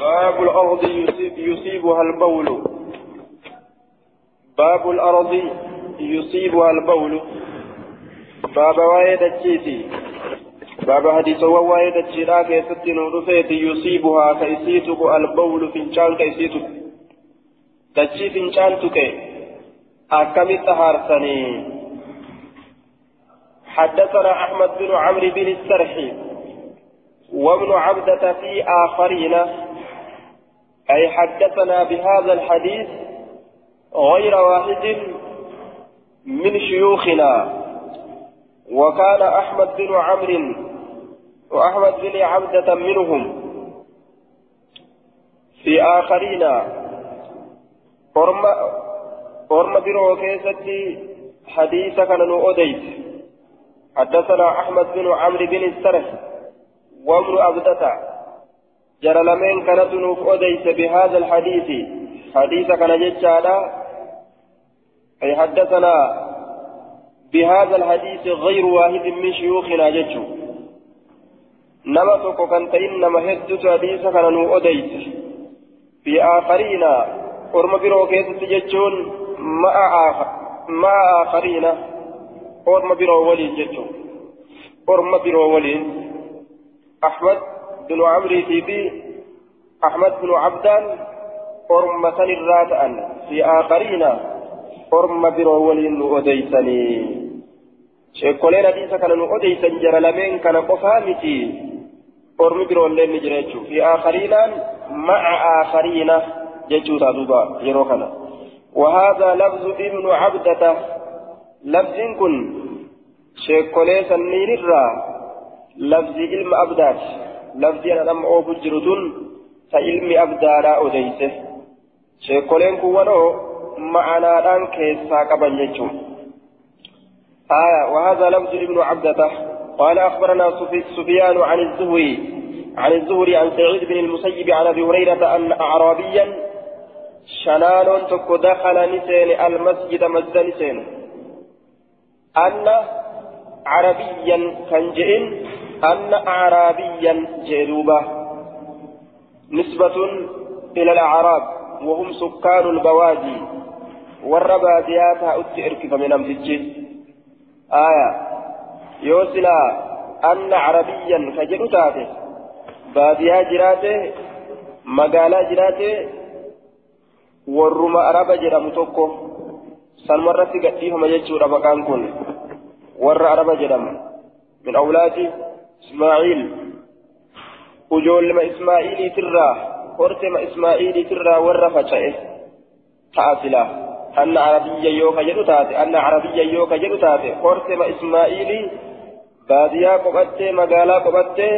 باب الأرض يصيب يصيبها البول. باب الأرض يصيبها البول. باب وايد الجيتي. باب حديث وايد الجيرا كيست نورفيت يصيبها كيسيتك البول فنشان كيسيتك. تجي فنشان تكي أكمل تهارسني حدثنا أحمد بن عمرو بن السرحي وابن عبدة في آخرين. أي حدثنا بهذا الحديث غير واحد من شيوخنا وكان أحمد بن عمرو وأحمد بن عبدة منهم في آخرين. أرم أرم برو كيستي حديث كان أوديت حدثنا أحمد بن عمرو بن السرح وابن عبدة. جرى لمن كانت أوديت بهذا الحديث حديث كان جتشادا أي حدثنا بهذا الحديث غير واحد من شيوخنا جتشو نما توكو كانت إنما هدت حديث كان أوديت في آخرين أرم برو كيست جتشون مع آخر مع آخرين أرم برو ولين جتشو أرم برو ولين أحمد بن عمرو في أحمد بن عبدان أرم سن في آخرين nu odeysan jara lameen kana qofaa miti ormi biroollee ni jira jechuu fi aakhariinaan maca aakhariina jechuudha duuba yeroo kana وهذا لفظ ابن عبدة لفظ كن شيكولي سنين الرا لفظ علم أبدات لفظ أنا لم أوفو جرتون فعلم أبدارا أديسه شيكولين كوانو معنى كيسا قبل يجوم آية وهذا لفظ ابن عبدة قال أخبرنا سفيان عن الزهري عن الزهري عن سعيد بن المسيب عن أبي هريرة أن أعرابيا شنان تك دخل نسين المسجد مسجد نسين أن عربيا كان أن أعرابيا جدوبة نسبة إلى الأعراب وهم سكان البوادي baadiyyaa taa'utti erkifame namtichi aya yoo silaa anna carabiyyan ka jedhu taate baadiyyaa jiraate magaalaa jiraate warruma araba jedhamu tokko sanumarratti gadhiifama jechuudha maqaan kun warra araba jedhamu min awlaadi ismaa'iil ujoollema ismaa'iiliitirraa hortema ismaa'iiliitirraa warra faca'e ta'a silaa أن عربيا يوكا جدو تاتي أن عربيا يوكا جدو تاتي خرتم إسماعيلي باديا قبتي مقالا قبتي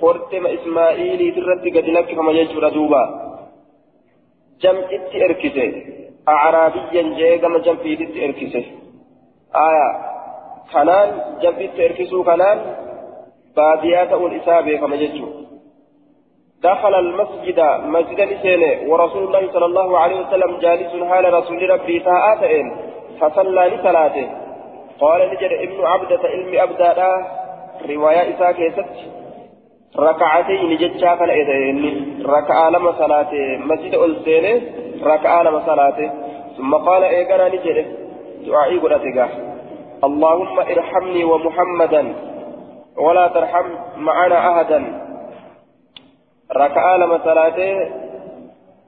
خرتم إسماعيلي ترتي قد لك فما يجور دوبا جمعت إركسي أعرابيا جيغم جمعت إركسي آية كنان جمعت إركسو كنان باديا تقول إسابي فما يجور دخل المسجد مسجد نسين ورسول الله صلى الله عليه وسلم جالس حال رسول ربي تاءاتين فصلى لصلاته. قال نجد ابن عبدة علم أبدا رواية إساء ست ركعتين جتشا فالإذين ركعة لما صلاته. مسجد ألسين ركعة لما صلاته. ثم قال إيقنا نجد. دعائي قلتك اللهم ارحمني ومحمدا. ولا ترحم معنا أحدا. ركعة لما صلاته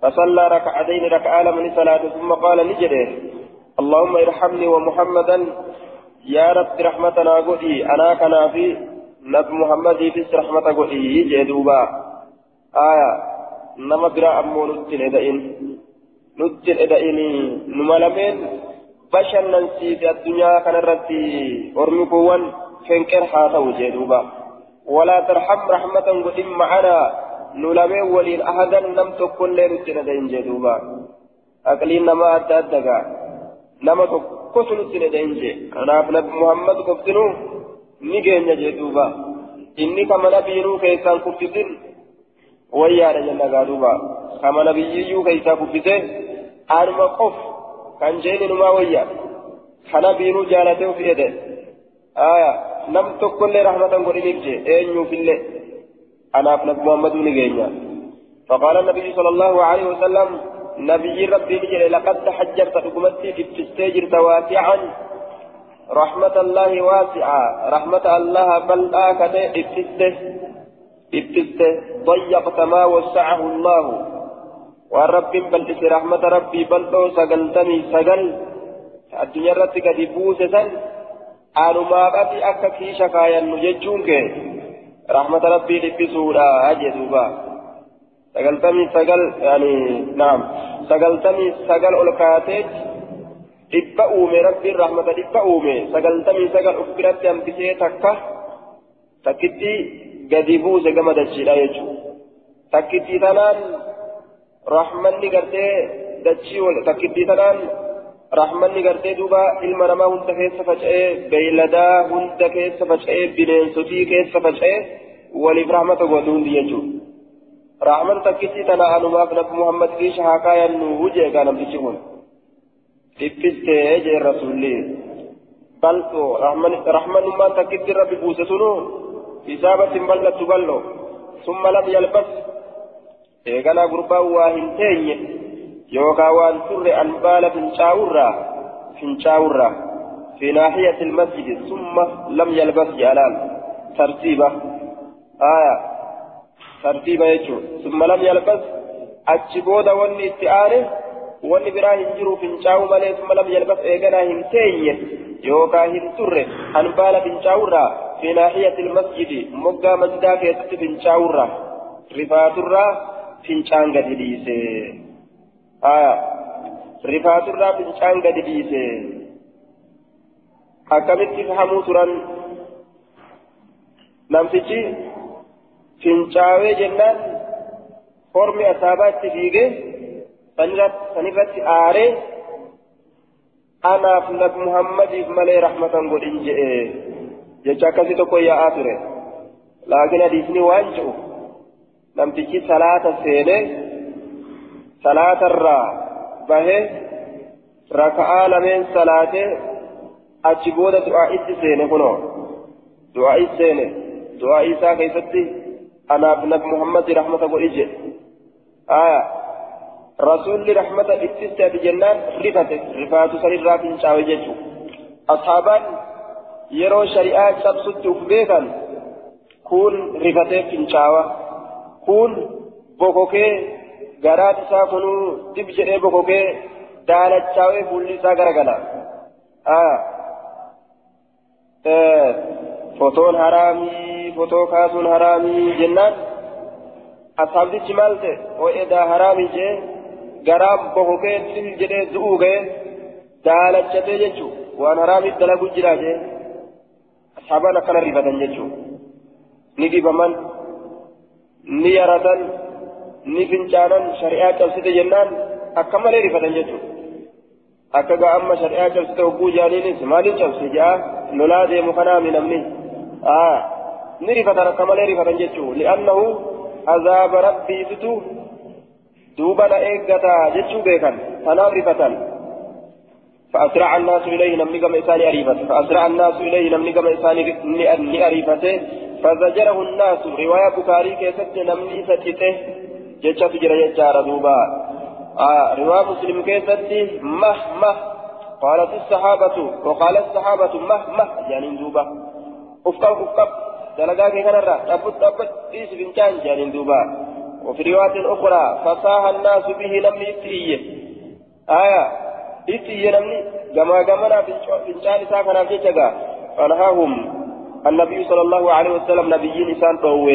فصلى ركعتين ركعة لما صلاته ثم قال نجده اللهم ارحمني ومحمدا. يا رب رحمتنا قدي أنا كنا في نبي محمد في رحمة قدي جدوبا آية نما برا أمو نتن إدئين نتن إدئيني نمالمين. ننسي في الدنيا كان رتي أرمكوان فنكر حاته جدوبا ولا ترحم رحمة قدي معنا. نلمي ولين أحدا لم تكن لين سنة جدوبا. أقلين نما أدى أدى. نما تكسن سنة إنجي أنا أبنى محمد قبتنو نجين جدوبا. إني كما نبينو كيسان كفتن ويا رجل قادوبا كما نبييو كيسان كفتن أرما قف. كان جيني نما ويا. كان بينو جالته في يده آية نم تكن لرحمة قريب جي أين anaaf nabi muhammadu ni geenya. فقال النبي صلى الله عليه وسلم نبي ربي نجري لقد تحجرت حكمتي في التستاجر تواسعا رحمة الله واسعة رحمة الله بل آكد ابتسته ابتسته ضيقت ما وسعه الله والرب بل رحمة ربي بل سقلتني سقل الدنيا رتك دي بوسة أنا ما أتي أكا كيشا كايا نججونك رحمة ربي لبسولا أجدوبا سقلتني سقل يعني نعم سقلتني سقل rabbiin rahmata dhibba uume sagaltamii sagal uf biratti hambisee takka takkitti gadi buuse gama dachiidha jechuudha takkitti tanaan rahmanni gartee dachii wal takkitti tanaan rahmanni gartee duuba ilma namaa hunda keessa faca'ee beeyladaa hunda keessa faca'ee bineensotii keessa faca'ee waliif rahmata godhu hundi jechuudha rahmata takkitti tana anumaaf nabi muhammad kiisha haa kaayannu hujee egaa namtichi kun. dhiphistee jee rasuulli bal'oo rahmanummaan takkitti rabbi buuse sunu isaabatin bal'attu bal'oo summa lam yalbas eeganaa gurbaan waa yookaan waan turre anbaala fincaa'urraa fincaa'urraa في ناحية المسجد ثم لم يلبس جلال ترتيبه آية ترتيبه يجو ثم لم يلبس أجبودا وني استعانه wanni biraa hin jiru fincaa'u malee summa lam yalbas eeganaa hin teenye yookaan hin turre anbaala fincaa'urraa fi naahiyati ilmasjidi moggaa masjidaa keessatti fincaa'urraa rifaaturraa fincaan gadi dhiise rifaaturraa fincaan gadi dhiise akkamitti fahamuu turan namtichi fincaawee jennaan hormi asaabaa itti fiigee sanirratti aaree anaaf nabi muhammadiif malee rahmatan godhin je'e jecha akkasii tokko yaa'aa ture laakiin hadiisni waan je'u namtichi salaata seenee lameen salaatee achi booda du'aa itti seene kunoo du'aa itti seene du'aa isaa keessatti anaaf nabi muhammadi rahmata godhi jedhe aayaa رسول رحمة اتسات جنان رفته رفات سريرا فنشاوي جيشو أصحابا يرو شريعة سبسط أفبيكا كون رفته فنشاوة كون بوكوكي غرات ساكنو تبجئ بوكوكي دالت شاوي فولي ساكرا آه فوتون حرامي فوتو كاسون حرامي جنان أصحابتي مالته وإذا حرامي جي garaan bokokee sil jedhee du'uu ga'e daalachatee jechuun waan haraamiif dalagu jira jee asxaabaan akkana rifatan jechuun ni dibaman ni yaratan ni fincaanan shari'aa cabsite jennaan akka malee rifatan jechuun akka gaa amma shari'aa cabsite hogguu jaaniinis maaliif cabse ja'a lolaa deemu kanaami namni ni rifatan akka malee rifatan jechuun li'annahu azaaba rabbiisitu دوبا لا إيجاتا جتشو بيكا تنام رفتا فأسرع الناس إليه نمني كما إساني أريفته فأسرع الناس إليه نمني كما إساني أريفته فزجره الناس رواية بكاري كيست نمني إسجته جتشا تجرى جتشارة دوبا آه رواية مسلم كيست مه مه قالت الصحابة وقال الصحابة مه مه يعني دوبا أفقب أفقب دلقاك الرأى تبت تبت إيش بنتان يعني دوبا وفي رواية أخرى فصاح الناس به لم يتئيه آية يتئيه نمني كما كمنا فنشان ساكنا في جگا فنهاهم النبي صلى الله عليه وسلم نبي نسان دوه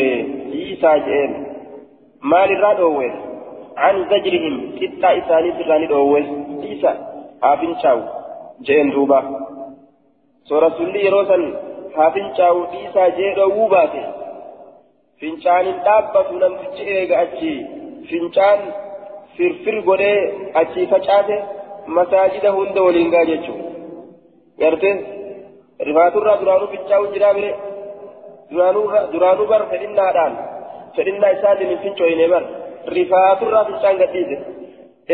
عيسى جئين مال الرا دوه عن زجرهم كتا إساني سراني دوه عيسى هافن شاو جئين دوبا سورة سلي يروسن هافن شاو عيسى جئين دوه باتي fincaanin dhaabbatu namtichi eega achi fincaan firfir godhee achi facaase masaajida hunda waliin gaa jechuun garte rifaaturraa duraanuu fincaa'u jiraa bire duraanuu bar fedhinnaadhaan fedhinnaa isaatiin hin fincooyine bar rifaaturraa fincaan gadhiise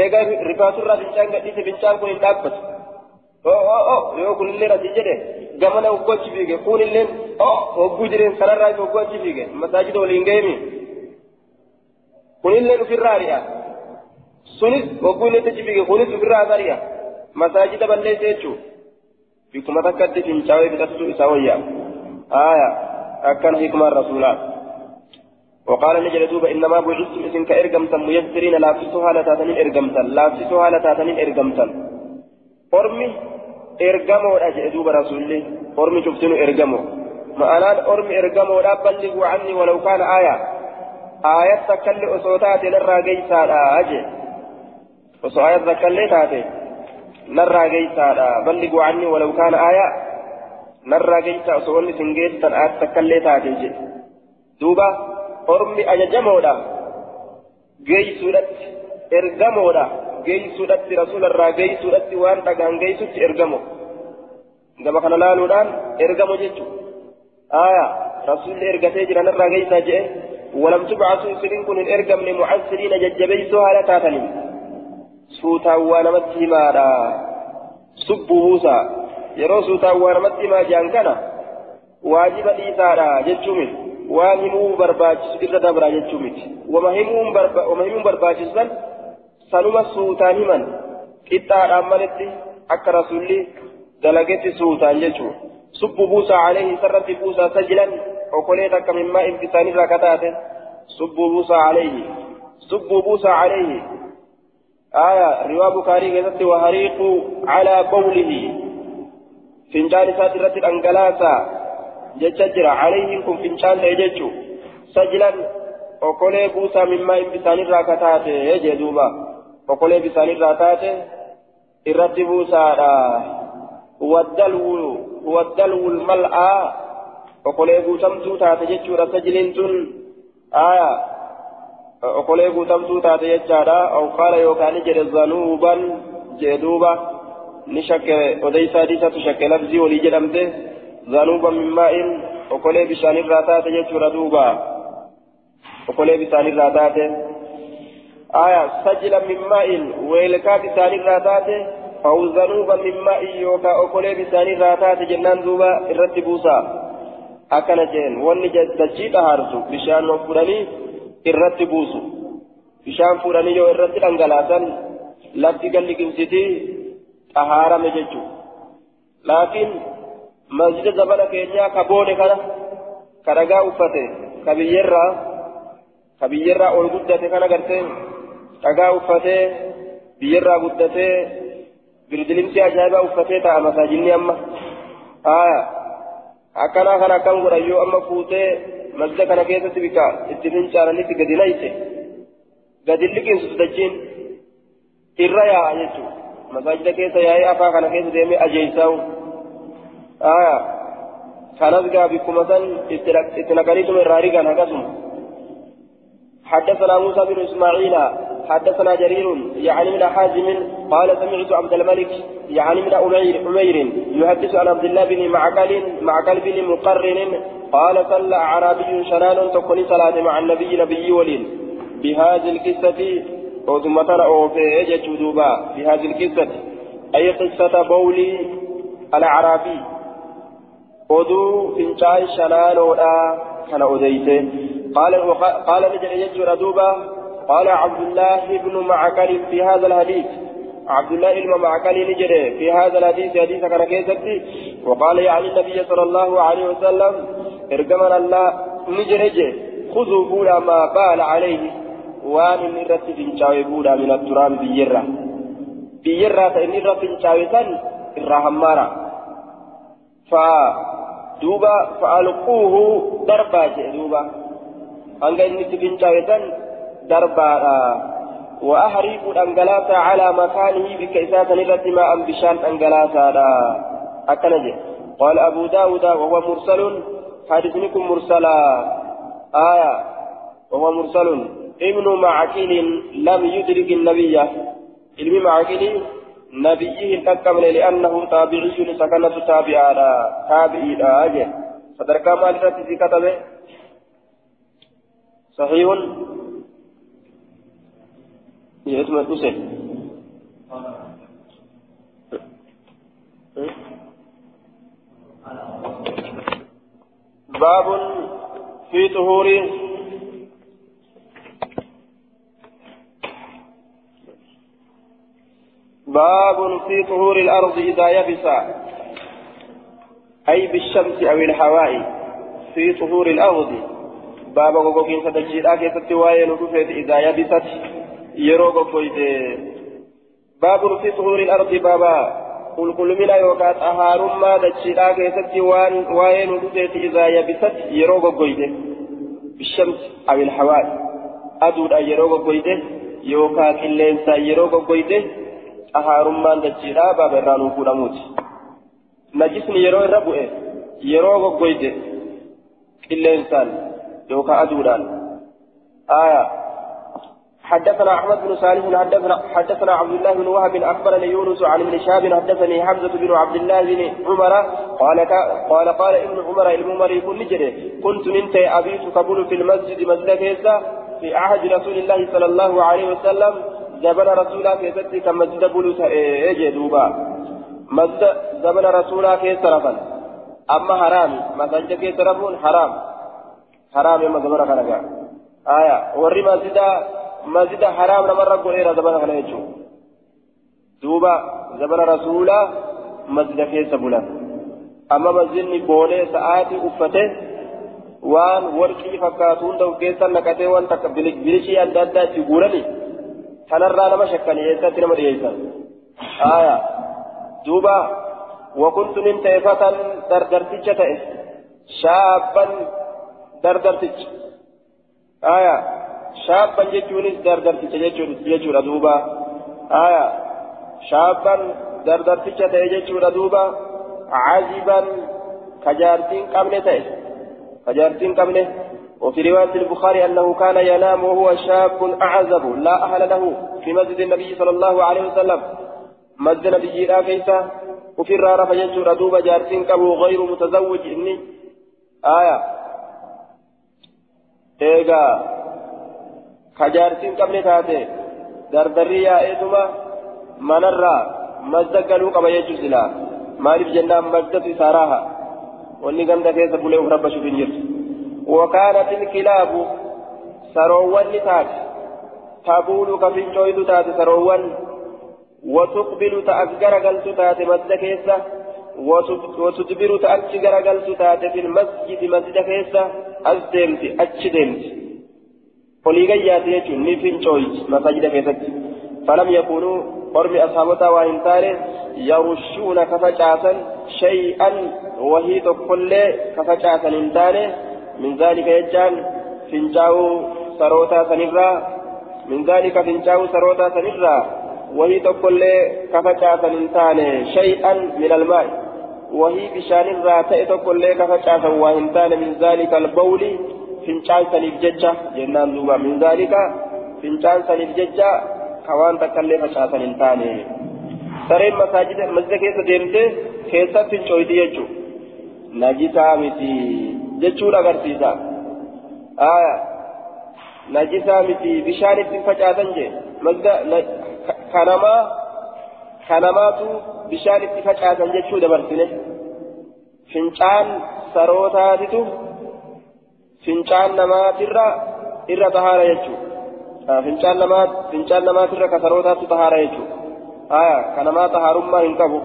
eega rifaaturraa fincaan gadhiise fincaan kun hin dhaabbatu yoo kunillee asii jedhe gamana hoggochi fiige kunillee hogguu jireen kanarraa hoggochi fiige masaajida waliin ga'emi kuni kunillee ofirraa ari'a sunis wagguu inni itti cibige kunis ofirraa ari'a masaajida balleessa jechuudha bikuma takkatti fincaa'ee bitatu isaa wayyaa آية أكن حكمة رسولا وقال نجد دوبا إنما بعثتم إذن كإرقمتا ميسرين لا تسوها لتاتنين إرقمتا لا تسوها لتاتنين أرمي إرقموا أجئ دوبا رسولي أرمي شفتنوا إرقموا معنى أرمي إرقموا لا بلغوا عني ولو كان آية. آية تكل أصوتات نرى قيسا أجئ وصو آية تكل تاتي نرى قيسا بلغوا عني ولو كان آية. wanni sin geessan as takkallee taate jedhe duuba ormi ajajamoodha geessuudhatti ergamoodha geessuudhatti rasuularraa geessuudhatti waan dhagaan geessutti ergamo gama kana laaluudhaan ergamo jechuudha aayaa rasuulli ergatee jira narraa geessaa jedhe ولم تبعثوا سرين كن الارقم لمعسرين ججبيسوا على تاتنين سوتا مالا سبوا موسى yeroo suutaan waan namatti himaa jiran kana waajiba dhiisaadha jechuu miti waan himuu barbaachisu irra dabra jechuu miti wama himuun barbaachisu san sanuma suutaan himan qixxaadhaan malitti akka rasulli dalagetti suutaan jechuu subbu buusaa alayhi sarratti buusaa sajilan okolee takka mimmaa infisaanirraa kataate subbu buusaa alayhi subbu buusaa alayhi آية رواية بخاري كذبت وهريقوا على بوله fincaan isaati irratti calayhiin kun fincaan ta'e jechu sajlan okolee buusaa mimmaa bisaanirraa ka taate jee duuba okolee bisaanirraa taate irratti buusaadha waddalwul mal'aa okolee guutamtuu taate jechuudha sajliin tun aya okolee guutamtuu taate jechaadha awqaala yookaan jedhe zanuuban jee duuba ni shakke odeysa hadiisatu shakke labzii walii jedhamte min maa'in okolee bishaanirraa taate jechuudha duuba okolee bishaanirraa taate aya sajila min maa'in weelkaa bishaanirraa taate aw zanuuba min maa'in yookaa okolee bishaanirraa taate jennaan duuba irratti buusa akkana jeen wanni dachii dhahaarsu bishaan fudhanii irratti buusu bishaan fudhanii yoo irratti dhangalaasan lafti galliqimsitii xahaarame jechuudha laakiin dhagaa uffate ka biyyarraa ka biyyarraa ol guddate kana gartee dhagaa uffatee biyyarraa guddatee birdilimsii ajaa'ibaa uffatee ta'a masaajinni amma aya akkanaa kana akkam godhan yoo amma fuutee masjida kana keessatti bika itti fincaananitti gadi nayse gadi liqinsu dachiin irra yaa'a jechuudha مساجد كيس يا أفا كان كيس ديمي أجيساو آية كانت بكم مثلا اتنقلتم الرارقا هكذا. حدثنا موسى بن إسماعيل حدثنا جرير يعني من حازم قال سمعت عبد الملك يعني من أمير أمير يحدث عن عبد الله بن معقل معقل بن مقرن قال صلى أعرابي شنان تكون صلاة مع النبي نبي ولين بهذه القصة ثم ترى أوفي جدوبا. في هذه القصة أي قصة بولي الأعرابي. فنشاي شنانو كان أديته قال قال نجل يجر دوبا قال عبد الله بن معكل في هذا الحديث عبد الله بن معكل نجري في هذا الحديث حديث كان كيستي وقال يعني النبي صلى الله عليه وسلم ارجمنا الله نجري خذوا بولا ما بال عليه waan inni irratti fincaa'e buudhaa min atturaan biyyarra biyyarraa ta'e inni irra fincaa'e san jedhe duuba hanga inni itti fincaa'e san darbaadha وأحريق أنجلاسا على مكانه بك إساسا التي ما أم بشان أنجلاسا أكنجي قال أبو داود وهو مرسل حديثكم مرسلا آية وهو مرسل ابن معكيل لم يدرك النبي علم معكيل نبيه تكمل لأنه تابعي سكنة تابعا تابعي أجل فدرك ما لرتي كتبه. صحيح. يتم الحسين باب في طهور باب في طهور الأرض إذا يبس أي بالشمس أو الهواء في طهور الأرض. باب غوغين ستجيدا كيست وين إذا يبست يرو غوغويت باب في طهور الأرض بابا قل قل من يوكا طهار ما دجيدا كيست وين وين إذا يبست يرو غوغويت. بالشمس أو الهواء أدود يرو غوغويت يوكا كلينسا يرو غوغويت. Xahaarummaan dachiidhaa baaba irraa nuu fuudhamuuti. Najisni yeroo irra bu'e yeroo goggoyde qilleensaan yookaan aduudhaan. آية حدثنا أحمد بن صالح حدثنا حدثنا عبد الله بن وهب أخبرني يونس عن ابن شهاب حدثني حمزة بن عبد الله بن عمر قال قال قال ابن عمر الممر يقول نجري كنت انت أبيت قبول في المسجد مسجد في عهد رسول الله صلى الله عليه وسلم زمن رسولا كيستي كم مسجد بلو ايجي دوبا مسجد زمن رسولا كيس رفن اما حرام مسجد كيس رفون حرام حرام يما زمن خلقا آية وري مسجد مسجد حرام نمر قريرا زمن خلقا دوبا زمن رسولا مسجد كيس بلو amma masjidni boolee sa'aatii uffate waan warqii fakkaatu hunda of keessa naqatee waan takka bilishii adda addaa kanarraa nama shakkanii eessatti nama dhiyeessan? Aya duuba وكنت من تيفة دردرتش تئ شابا دردرتش آية شابا جتونس دردرتش جتون دوبا آية شابا دردرتش تئ جتون دوبا عزبا كجارتين قبل تئ كجارتين قبله وفي رواية البخاري أنه كان ينام وهو شاب أعزب لا أهل له في مسجد النبي صلى الله عليه وسلم. مسجد النبي لا كيسا وفي الرارة فيجر ردوب جارسين كبو غير متزوج. إني آية. إيغا كجارسين قبل تاتي. دردري يا إيدما منرى مسجد قالوا قبل يجر سلا ساراها. وإني قمت رب شوفين جرس وكانت الكلاب سروان لتات تبول كفين جويد تات سروان. وتقبل تأذكر قلت تات مسجد كيسة. وتدبر تأذكر قلت تات في المسجد مسجد كيسة. أزدمت أجدمت وليغيات يجون نفين جويد مسجد كيسة. فلم يكونوا قرب أصحابتا وإن يرشون كفجاسا شيئا. وهي تقول كفجاسا إن من ذلك يجان فنجاو سروتا سنرا. من ذلك فنجاو سروتا سنرا. وهي تقول كفجا سننتان شيئا من الماء. وهي بشان الراتئ تقول كفجا وهنتان من ذلك البول. فنجان سنف ججة جنان دوبا. من ذلك فنجان سنف ججة كوان تكلي فشا سننتان. sareen masaajida masjida keessa deemtee keessa fincooyti jechuudha najisaa miti jechuudha agarsiisa aya najisaa miti bishaan ittiin facaasan jee kanamaa kanamaatu bishaan itti facaasan jechuu dabarsine fincaan sarootaatitu fincaan namaatirra irra tahaara jechuu fincaan namaa fincaan namaatirra ka sarootaatu tahaara jechuu aya kanamaa tahaarummaa hin qabu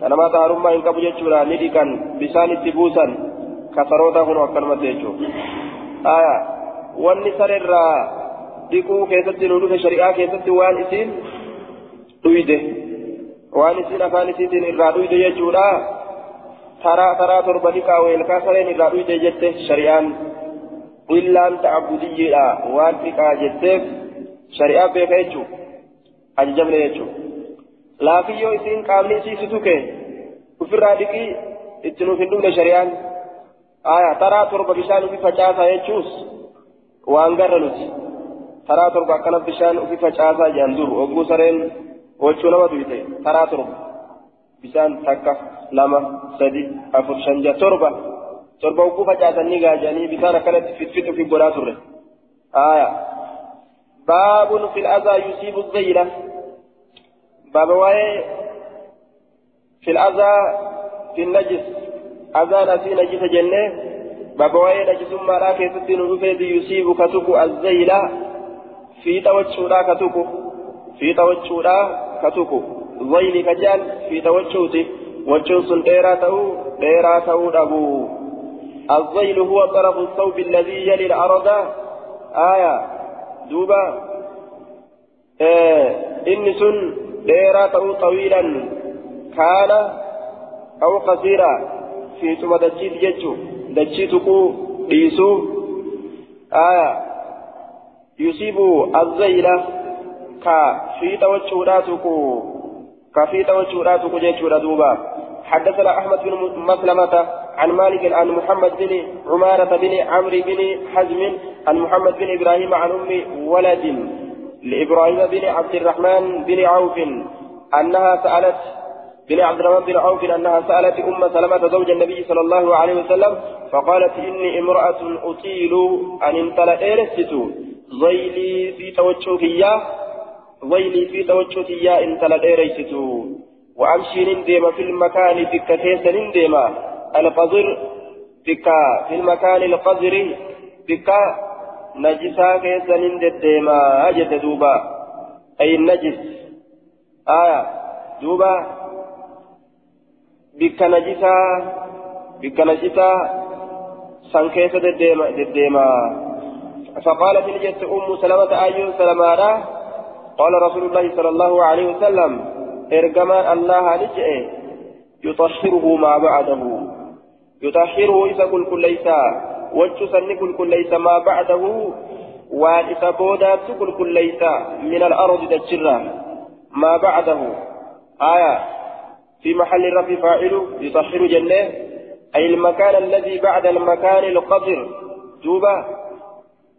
kanamaa tahaarummaa hin qabu jechuudha ni dhiqan bishaan itti buusan kasaroota kun akkanumatti jechuudha. Aya wanni sararraa dhiquu keessatti nu dhufe shari'aa keessatti waan isiin dhuyde waan isiin afaan isiitiin irraa dhuyde jechuudha. Taraa taraa torba dhiqaa weelkaa sareen irraa dhuyde jette shari'aan illaan ta'abudiyyiidha waan dhiqaa jetteef shari'aa beeka jechuudha. Ajajamne jechuudha. Laafiyyoo isiin qaamni isii si tuke ofirraa dhiqii itti nuuf hin dhufne shari'aan. Aya taraa torba bishaan ufi facaasaa jechuus waan garra nuti taraa torba akkanas bishaan ufi facaasaa jedhan dur ogguu sareen wachuu nama duyte taraa torba bishaan takka lama sadi afur shan jaha torba torba ogguu facaasan ni gaajanii bishaan akkanatti fitfit ufi godhaa turre aya baabun fil azaa yusiibu zayla baaba أذان أسي نجس جنة بابوائي نجس مرا كيستي نرفيد يصيب كتوكو الزيلة في توجهورا كتوكو في توجهورا كتوكو. ضيل كجال في توجهوتي وجهوس ديرا تأو ديرا تأو أبو الضيل هو طرف الثوب الذي يلي الأرض. آية دوبا. آه إن سن ديرا تأو طويلا كان أو قصيرا. في ثم دجيت جتشو دجيتكو ديسو آية يصيب الزيل كفيت وجهوراتكو كفيت وجهوراتكو جتشو دوبا حدثنا أحمد بن مسلمة عن مالك عن محمد بن عمارة بن عمرو بن حزم عن محمد بن إبراهيم عن أم ولد لإبراهيم بن عبد الرحمن بن عوف أنها سألت بن عبد الرحمن بن عوف أنها سألت أم سلمة زوج النبي صلى الله عليه وسلم فقالت إني امرأة أطيل أن انتلى إيرست ظيلي في توجهي ظيلي في توجهي انتلى إيرست وأمشي نندم في المكان بك كيس نندم القذر بك في المكان القذر بك نجسا كيس نندم أجد دوبا. أي النجس آية دوبا. بك نجسا بك نجسا سن كيس دديما فقالت نجت أم سلمة أيون سلمارا قال رسول الله صلى الله عليه وسلم إرجمان الله نجئ يطهره ما بعده يطهره إذا كل كل ليس وجسن كل كل ليس ما بعده وان إذا بودات كل كل ليس من الأرض تجرى ما بعده آية في محل رفع فاعل يطهر جنة. أي المكان الذي بعد المكان القدر دوبا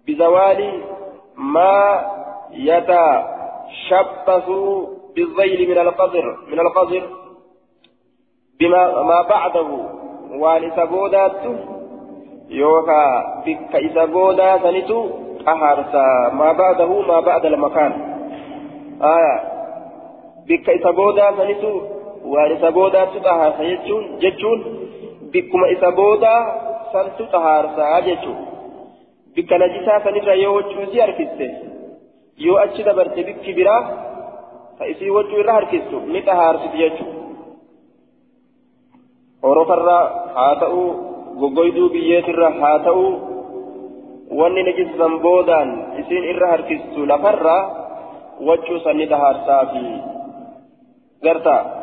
بزوال ما يتشبث بالذيل من القدر من القدر بما ما بعده. وان إسابودات يوكا بك إسابودا سنتو أهارسا. ما بعده ما بعد المكان. آية. بك إسابودا سنتو وان إسابودا تتهارسا جتشون جتشون بكما إسابودا سنتو تهارسا جتشون بك نجسا سنتو يو جوزي أركسته يو أجد برت بك براه فإسي وجه irra harkistu ni xahaarsiti jechuudha. Orofarraa haa ta'u goggoyduu biyyeetirra haa ta'u wanni najisan boodaan isiin irra harkistu lafarraa wachuu san ni xahaarsaafi garta.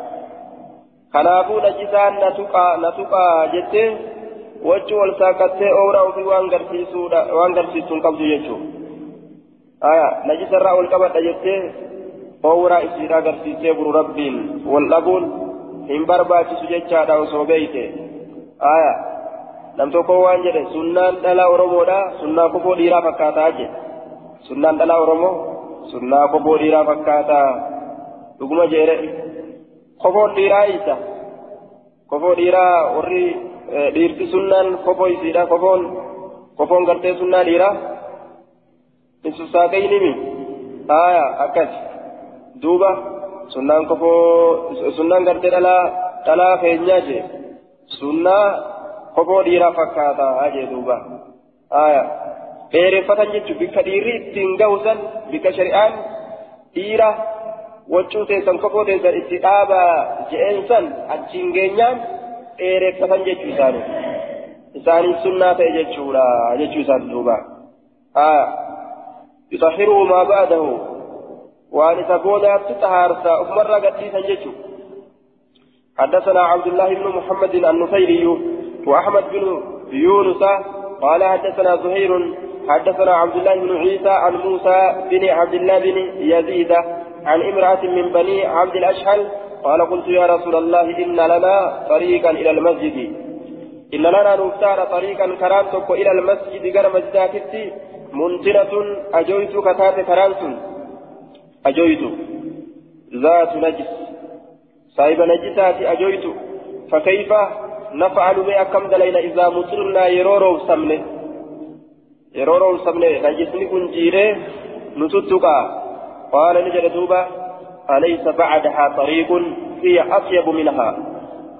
kanaafuu dhajisaan na tuqaa na tuqaa jettee wachuu wal saaqattee ooraa ofii waan garsiisuudha waan garsiistuun qabdu jechuudha aya najisarraa ol qabadha jettee ooraa isiidhaa garsiistee buru rabbiin wal dhabuun hin barbaachisu jechaadha osoo beeyte. Aya nam tokko waan jedhe sunnaan dhalaa oromoodha sunnaa kofoo dhiiraa fakkaataa jedhe sunnaan dhalaa oromoo sunnaa kofoo dhiiraa fakkaataa. Dhuguma jeere. Kofoon dhiiraa isa kofoo dhiiraa warri dhiirti sunnaan kofoo isiidha kofoon kofoon gartee sunnaa dhiiraa hin sussaaqaynimi aya akkas duuba sunnaan kofoo sunnaan gartee dhalaa dhalaa keenyaa jee sunnaa kofoo dhiiraa fakkaataa jee duuba aya dheereffatan jechuun bikka dhiirri ittiin gahusan bikka shari'aan dhiira waccuu teessan kofoo teessan itti dhaabaa je'eensan achiin geenyaan dheereffatan jechuu isaanii isaanii sunnaa ta'e jechuudha jechuu isaati duuba aya يطهره ما بعده وأن تبودا تطهارسا أمر قديسا جيتو حدثنا عبد الله بن محمد النصيري وأحمد بن يونس قال حدثنا زهير حدثنا عبد الله بن عيسى عن موسى بن عبد الله بن يزيد عن امرأة من بني عبد الأشهل قال قلت يا رسول الله إن لنا طريقا إلى المسجد. إن لنا نختار طريقا كرامتك إلى المسجد قرم مسجداتي منتنة أجويت كتاب كرانسون أجويت. ذات نجس. صاحب نجسات أجويت. فكيف نفعل بها؟ كم دلينا إذا مطرنا يرورو سمنه. يرورو سمنه. نجسني كن جيره. نتتقى قال نجد دوبا أليس بعدها طريق هي أطيب منها؟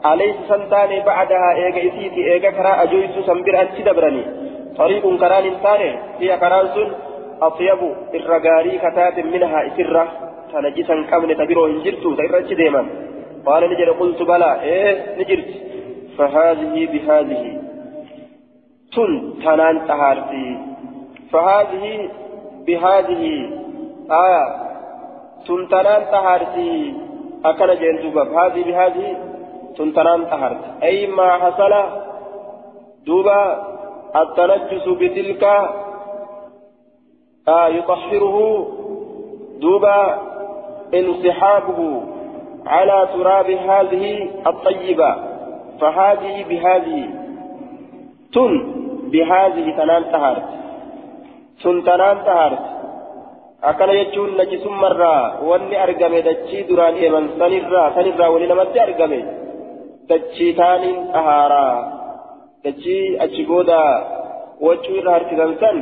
أليس سنتاني بعدها إيجا إسيتي إيجا كرا أجويت سنبر أنت دبرني؟ طريق كران إنسان هي كران سن أطيب الرقاري كتاب منها إسرة تنجسا قبل تبيرو هنجرتو تيرتش ديما. قال نجر قلت بلى إيه نجرت. فهذه بهذه. تن تنان تهارتي. فهذه بهذه. آية تن تنان تهارتي أكل جندوبا هذه بهذه تن تنان تهارتي أي ما حصل دوبا التنجس بتلك آه يطهره دوبا انسحابه على تراب هذه الطيبة. فهذه بهذه تن بهذه تنان تهارت تن تنان تهارت akkana jechuun najisummarraa wanni argame dachii duraan eeman sanirraa sanirraa wali namatti argame dachii taaniin xahaaraa dachii achi booda wachuu irra harkisan san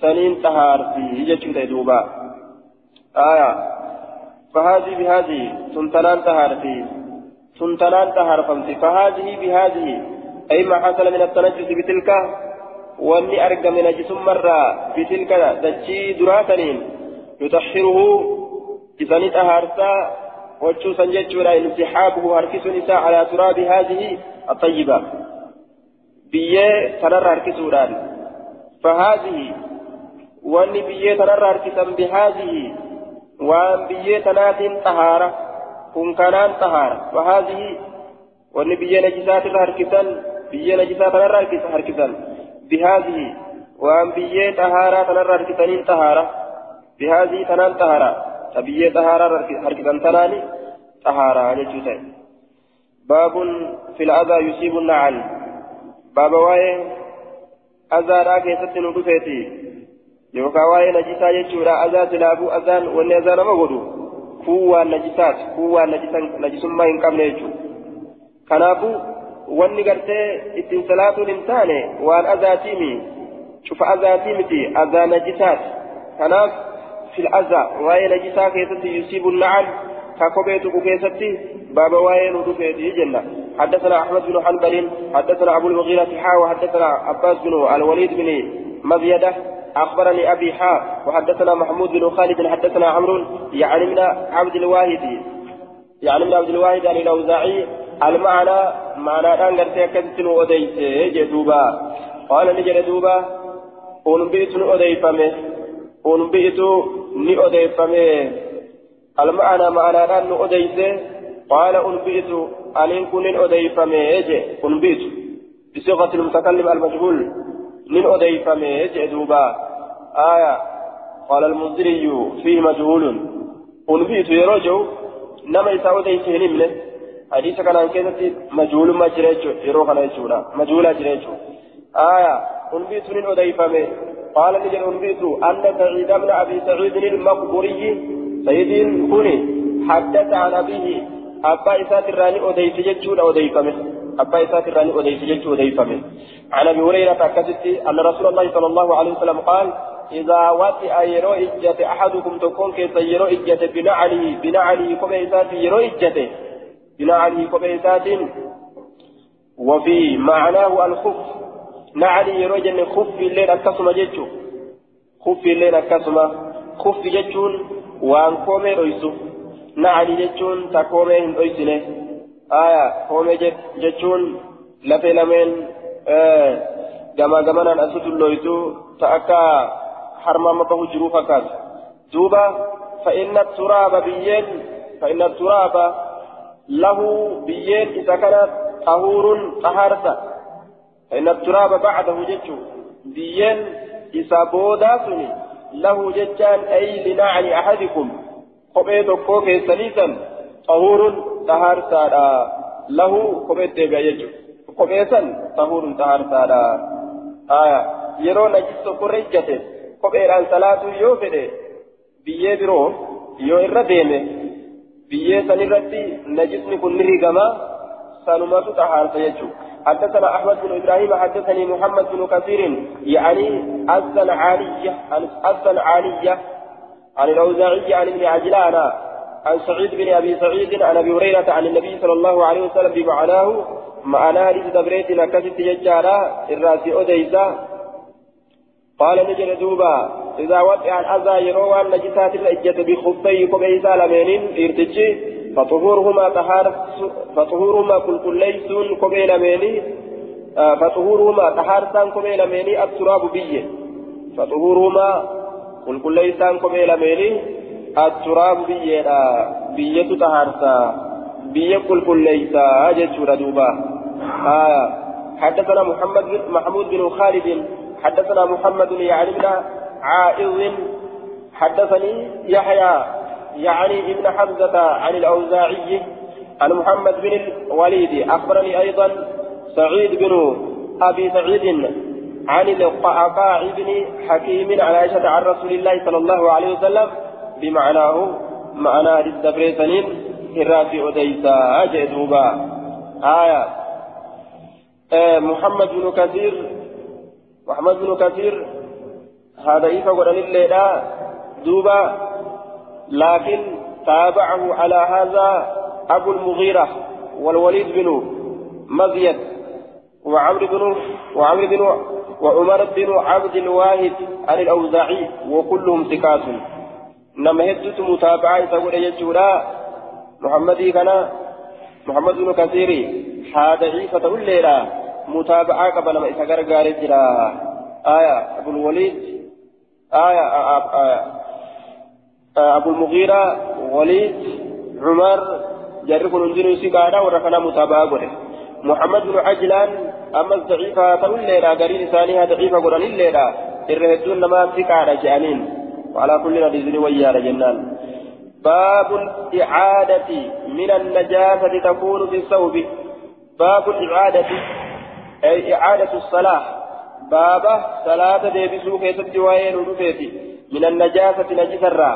saniin xahaarti jechuu ta'e duuba aya بهذه تنتنان طهارتي تنتنان طهار فمتي فهذه بهذه أي ما حصل من التنجس بتلك واني أرقى من نجس مرة بتلك دجي دراتنين يطهره إذن طهارتا وجو سنججولا انسحابه هركس نساء على تراب هذه الطيبة بيه تنر هركسودان فهذه واني بيه تنر هركسا بهذه وان بيه تنات طهارة كن كانان طهارة وهذه وان بيه نجسات هركسا بيه نجسات تنر هركسا بهذه وان بيه طهارة تنر هركسانين طهارة بهذه تنان طهارة تبيه طهارة هركسا تناني طهارة جتوتين باب في الأذى يصيب النعل باب واي أذى راكي ستن ودفيتي jechuudha azaa silaafuu azaan wanni azaa nama godhu kun waan najisaati kun waan najisummaa hin qabne jechuudha kanaafuu salaatuun hin taane waan azaatiimi cufa azaatii miti azaa najisaati kanaaf fil azaa waa'ee najisaa keessatti yusiibu na'an ka kopheetu keessatti باب وائل ودفيته جنة حدثنا أحمد بن حنبل حدثنا أبو المغيرة حا وحدثنا عباس بن الوليد بن مزيدة أخبرني أبي حا وحدثنا محمود بن خالد حدثنا عمرو يعني من عبد الواحد يعني من عبد الواحد عن الأوزاعي المعنى معنى أن قرتي كتن وديت جدوبا قال نجد دوبا أنبئت أديفمه أنبئت ني أديفمه المعنى معنى أن أديت قال أنبئت أن كن أديفمه أنبئت بصيغة المتكلم المجهول. من أديفمه جدوبا آية. قال المنذري فيه مجهول. أنبئت يرجو نما يسا أديته نمله حديث كان عن كذا مجهول ما جريتشو يرو كان يجولا مجهول جريتشو آية أنبئت من أديفمه قال نجل أنبئت أن سعيد بن أبي سعيد المقبوري سيد كوني حدث عن أبيه أبا إسات الراني أديت جتشو أديفمه أبا إسات الراني أديت جتشو أديفمه عن أبي هريرة أكدت أن رسول الله صلى الله عليه وسلم قال إذا وطئ يرو إجة أحدكم تكون كيس يرو إجة بنعله بنعله كما إسات يرو إجة بنعله كما إسات وفي معناه الخف. نعلي يرو جن خف الليل أكسم جتشو خف الليل أكسم. خف جتشون وأن كومي رويسو نعلي جتشون تكومي رويسنه آية كومي جتشون لفي لمن gama gamanaan as tullooytu ta akka jiruu fakkaatu duuba fa'inna turaaba biyyeen fa'inna turaaba lahu biyyeen isa kana xahuurun xahaarsa fa'inna turaaba bacdahu jechuu biyyeen isa boodaa suni lahu jechaan ay linacni ahadikum kophee tokkoo keessaniisan xahuurun xahaarsaadha lahu kopheet deebi'a jechuu kopheessan xahuurun xahaarsaadha aya yeroo najis tokkorra ijjate kopheedhaan salaatuu yoo fedhe biyyee biroo yoo irra deeme biyyee san irratti najisni kun ni rigama sanumatu xahaarsa jechuu حدثنا أحمد بن إبراهيم حدثني محمد بن كثير يعني الصنعانية الصنعانية عن الأوزاعي عن ابن عجلان عن سعيد بن أبي سعيد عن أبي هريرة عن النبي صلى الله عليه وسلم بمعناه معنى حديث دبريت نكست يجارا الراسي أديسا قال نجل دوبا إذا وقع الأذى يروى النجسات الإجة بخفي كبه سالمين إرتجي. فطهورهما طهار فطهورهما كل كل ليسون كبه لميني آه فطهورهما طهار سان كبه لميني التراب بيه فطهورهما كل كل ليسان كبه لميني التراب بيه بية طهار سان بية كل كل ليسا جتشورا دوبا. آه حدثنا محمد محمود بن خالد حدثنا محمد يعني بن عائض حدثني يحيى يعني ابن حمزة عن الأوزاعي عن محمد بن الوليد أخبرني أيضا سعيد بن أبي سعيد عن القعقاع بن حكيم عن عائشة عن رسول الله صلى الله عليه وسلم بمعناه معنى الدبريسنين هراتي أديسا أجدوبا آية. آه محمد بن كثير محمد بن كثير هذا إيفا قرن الليلة دوبا لكن تابعه على هذا أبو المغيرة والوليد بن مزيد وعمر بن وعمر بن وعمر بن عبد الواحد عن الأوزاعي وكلهم ثقات نما هدت متابعة تقول يجورا محمد كان محمد بن كثير هذا عيسى تقول ليلة متابعة قبل ما إسقر قاري جرا. آية أبو الوليد آية آية أبو المغيرة وليد عمر جرب ننزل سيقانا ورفنا متابعة قره محمد بن عجلان أما الضعيفة تقول ليلة قرين ثانيها ضعيفة قرن الليلة الرهدون لما سيقانا جانين. وعلى كل نبيذ ويانا جنان باب الإعادة من النجاسة تكون في الثوب. باب الإعادة أي إعادة الصلاة. بابا صلاة ديبسو كيست وين ودفيتي من النجاسة نجس الرا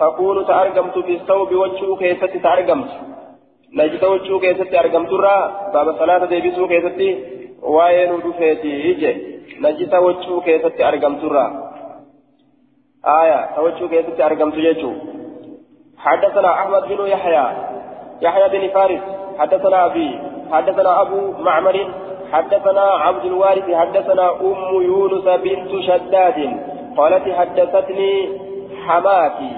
تكون تأرقمت في الثوب وجهه كيست تأرقمت. نجس وجهه كيست تأرقمت الرا بابا صلاة ديبسو كيست وين ودفيتي يجي نجس وجهه كيست تأرقمت الرا آية وجهه كيست تأرقمت يجو حدثنا أحمد بن يحيى. يحيى بن فارس. حدثنا أبي. حدثنا أبو معمر. حدثنا عبد الوارث حدثنا أم يونس بنت شداد قالت حدثتني حماتي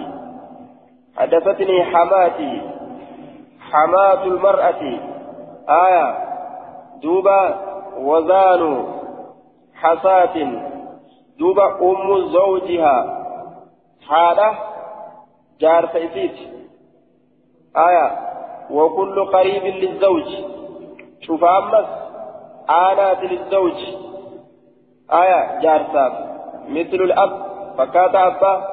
حدثتني حماتي حماة المرأة. آية دوبا وزان حساة دوبا أم زوجها. حالة جار سيسيت آية وكل قريب للزوج. شوف أمس آلات للزوج. آية جارساف مثل الأب. فكات أبا.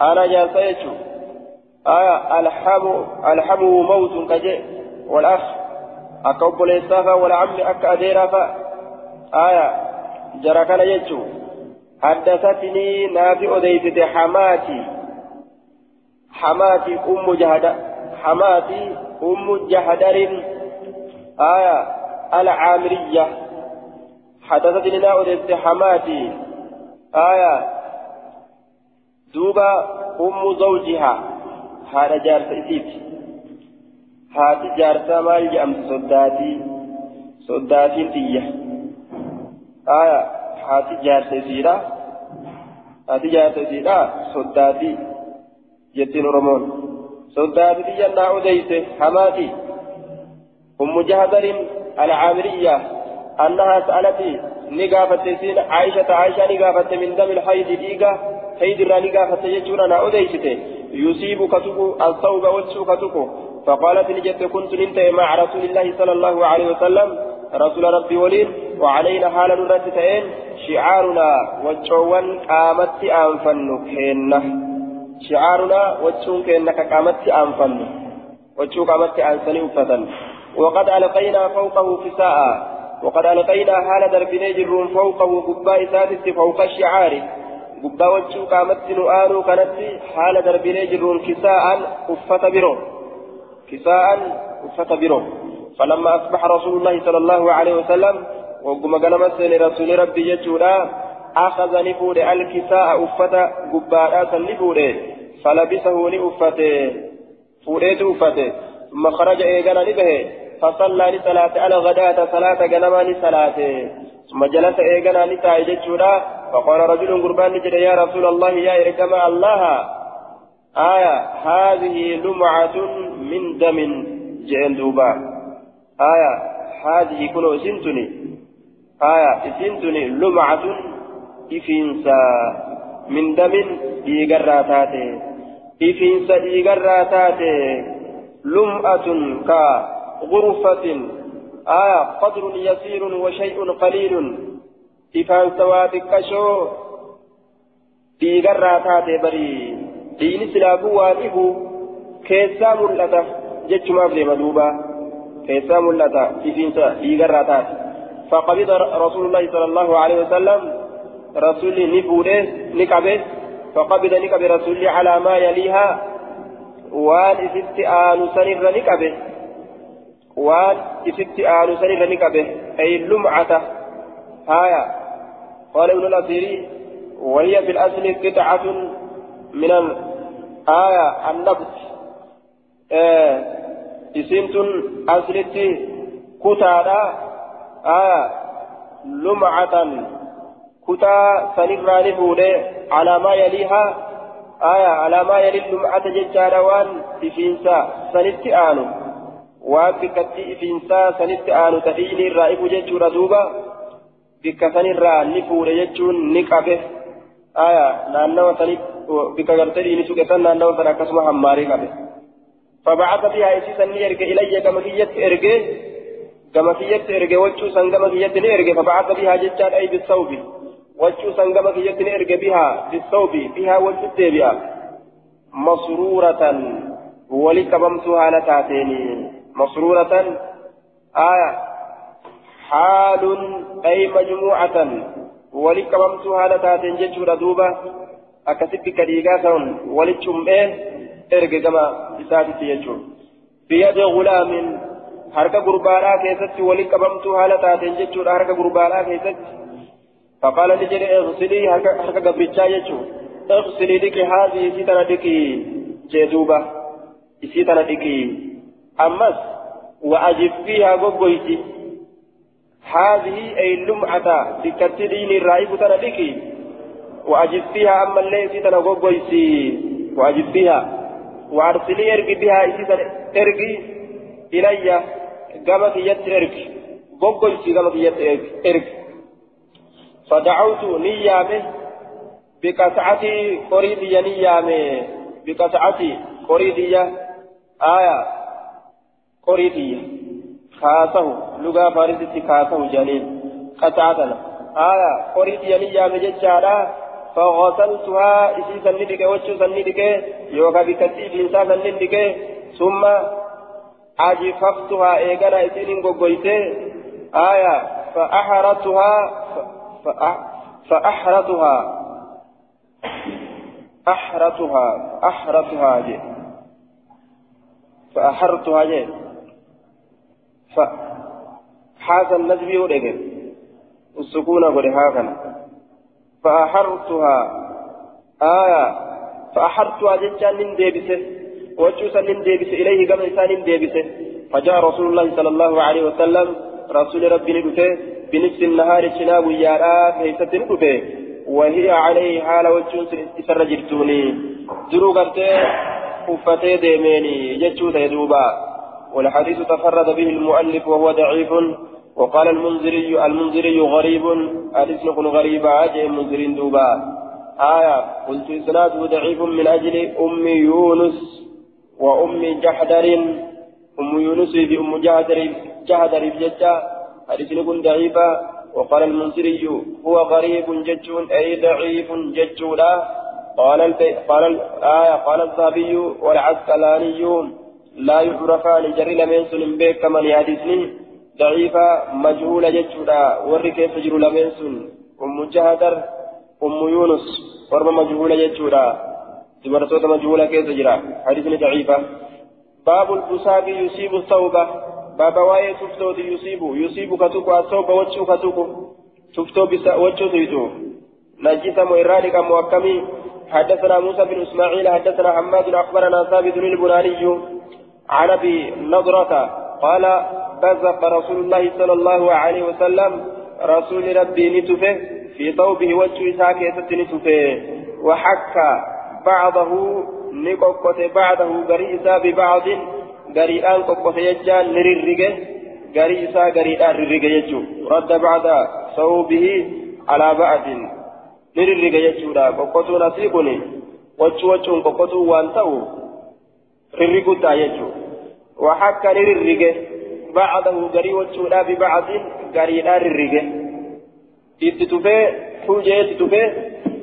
أنا جارسا يجو. آية الحم الحم موت كجي. والأخ أكوب ليسافا والعم أك أديرافا آية جرى كان يجو. حدثتني نافع أديفت حماتي. حماتي أم جهد حماتي أم جهدر. آية العامرية. حدثتني ناؤد حماتي آية. دوبا أم زوجها. هذا جارس إسيت. هاتي جارسة مال جأمس صداتي صداتي تية. آية. هاتي جارس إسيرا هاتي جارس إسيرا صداتي جتين رمون صداتي تية ناؤد حماتي أم جهدر العامرية أنها سألت نقافت سين عائشة عائشة نقافت من دم الحيض ديقة حيض را نقافت يجورا نأوديشته يصيب كتكو الثوب والسو كتكو فقالت نجت كنت ننت مع رسول الله صلى الله عليه وسلم رسول ربي ولين وعلينا حال نرتتين شعارنا وجوان قامت أنفن كينة. شعارنا وجون كينة قامت أنفن وجو قامت أنسني أفتن. وقد ألقينا فوقه كساء وقد ألقينا حال دربني جرون فوقه قباء سادس فوق الشعار. قباء وجه قامت نؤان كانت حال دربني جرون كساء أفت برو كساء أفت برو فلما أصبح رسول الله صلى الله عليه وسلم وقم قلمت لرسول ربي يجودا أخذ نفور الكساء أفت قباء سنفور فلبسه لأفته. فوريت أفته ثم خرج إيقنا نبه فصلى لصلاة على غداة صلاة جنما لصلاة. ثم جلس إيقنا لتاي جتشورا فقال رجل قربان نجد يا رسول الله يا إركم الله. آية هذه لمعة من دم. جئن دوبا. آية هذه كنو سنتني. آية سنتني لمعة إفنسا من دم ديقراتاتي إفنسا ديقراتاتي لمعة كغرفة آية قدر يسير وشيء قليل. إفان سواتك كشو ديقراتاتي بري. دين سلابو والإبو كيسا ملتا. جتشما في مدوبا كيسا ملتا. إفنسا ديقراتاتي فقبض رسول الله صلى الله عليه وسلم. رسولي نفوده نكبه. فقبض نكبه رسولي على ما يليها. وان إفت آل سنر نكبه. وان إفت آل سنر نكبه أي اللمعة هايا قال ابن الأثيري وهي في الأصل قطعة من الآية النبت آه اسمت أصلتي كتادا آية لمعة كتا سنرى نفوده على ما يليها آية على ما يلي اللمعة ججارة وان آنو وان بكتي إفينسا سنت آنو تفيني الرائب ججورة دوبا بك سنرى نفوده ججون نقبه آية نانو سنت بك غرتدي نسوك سن نانو سنة كسمة هماري قبه فبعث بها إسيسا نيرك إلي كما كيت إرقه كما كيت إرقه وجو سن كما كيت نيرقه فبعث بها ججار أي بالثوب وجو سنگما كيتني ارجع بها بالثوب بها وجدت بها مسرورة ولكبمتها نتاتيني مسرورة آية. حال أي مجموعة. ولكبمتها نتاتين ججورة دوبة أكسب كريغا ولتشم إيه ارجع كما إساتي يجور بيد غلام. harka gurbaadhaa keessatti wali qabamtuu haala taateen jechuudha harka gurbaadhaa keessatti فقال نجري اغسلي. هكا قبرتشا يجو اغسلي لك هذه سيتنا دكي جدوبة سيتنا دكي أمس وأجب فيها قبويتي. هذه أي اللمعة بكتدين الرائب تنا دكي وأجب فيها أما اللي سيتنا قبويتي. وأجب فيها. وأرسلي إرقي بها إرقي إلي. قامت يد إرقي. قبويتي قامت يد إرقي. فدعوت نيامه بقطعتي قريدية نيامه بقطعتي قريدية آية. قريدية خاصه لغة فارسة خاصه جانين قطعتنا آية قريدية نيامه ججارا فغسلتها إسي سندك وجه سندك يوكا بكتيب إنسان سندك ثم أجففتها إيقنا إسين قويته آية فأحرتها فأحرتها أحرتها أحرتها جي فأحرتها جي فحاز النجم ودقل السكون قد هاكنا فأحرتها آية فأحرتها جتان من ديبسه وجوسا من ديبسه إليه كما إنسان ديبسه فجاء رسول الله صلى الله عليه وسلم رسول ربي ندفه بنصف النهار شناب يارا كيست ندفه وهي عليه حال وجوس إسر جرتوني درو قرتي أفتي ديميني جتشو تيدوبا والحديث تفرد به المؤلف وهو ضعيف وقال المنذري المنذري غريب الاسم كن غريب عاجل منذرين دوبا. آية قلت إسناده ضعيف من أجل أم يونس وأم جحدر. أم يونس بأم جحدر جحدر بججة حديث كن ضعيفة وقال المنذري هو غريب ججون أي ضعيف ججولا. قال قال الآية قال الذهبي والعسقلاني لا يعرفان جري لمن سن بك من يحدثني. ضعيفة مجهولة ججولا وري كيف جرو لمن سن أم جهدر أم يونس. ورم مجهولة ججولا دبرتوت مجهولة كيف جرا حديث ضعيفة. باب البساق يصيب الثوبة بابا واي تفتو يصيب. يصيب كتوكو الثوب وجهو كتوكو تفتو بس وجهو تيتو. نجيس ميراني كموكمي حدثنا موسى بن إسماعيل. حدثنا حماد. أخبرنا ثابت البناني. عن أبي نضرة قال بزق رسول الله صلى الله عليه وسلم رسول ربي نتفه في ثوبه وجه إساك يستنسفه وحك بعضه نقوقت بعده غري إسا ببعض غري آن قوقت يجان نررقه غري إسا غري آن ررقه يجو رد بعد ثوبه على بعض نررقه يجو لا قوقتو نصيبني وجه وجه قوقتو وانتو ررقو تا يجو وحك نررقه بعده غري وجه لا ببعض غري آن ررقه fuujee itti tufee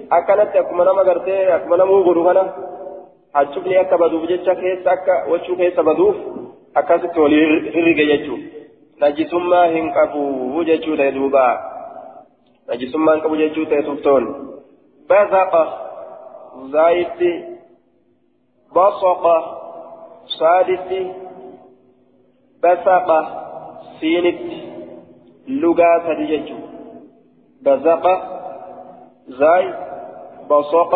akkanatti akkuma nama gartee akkuma namuu godhu kana hachufni akka baduuf jecha keessa akka wachuu keessa baduuf akkasitti wal hirrige jechuu najisummaa hin qabu jechuu ta'e duuba najisummaa hin qabu jechuu ta'e tuftoon bazaqa zaayitti basaqa basaqa siinitti lugaa sadi jechuu بزق زاي بصق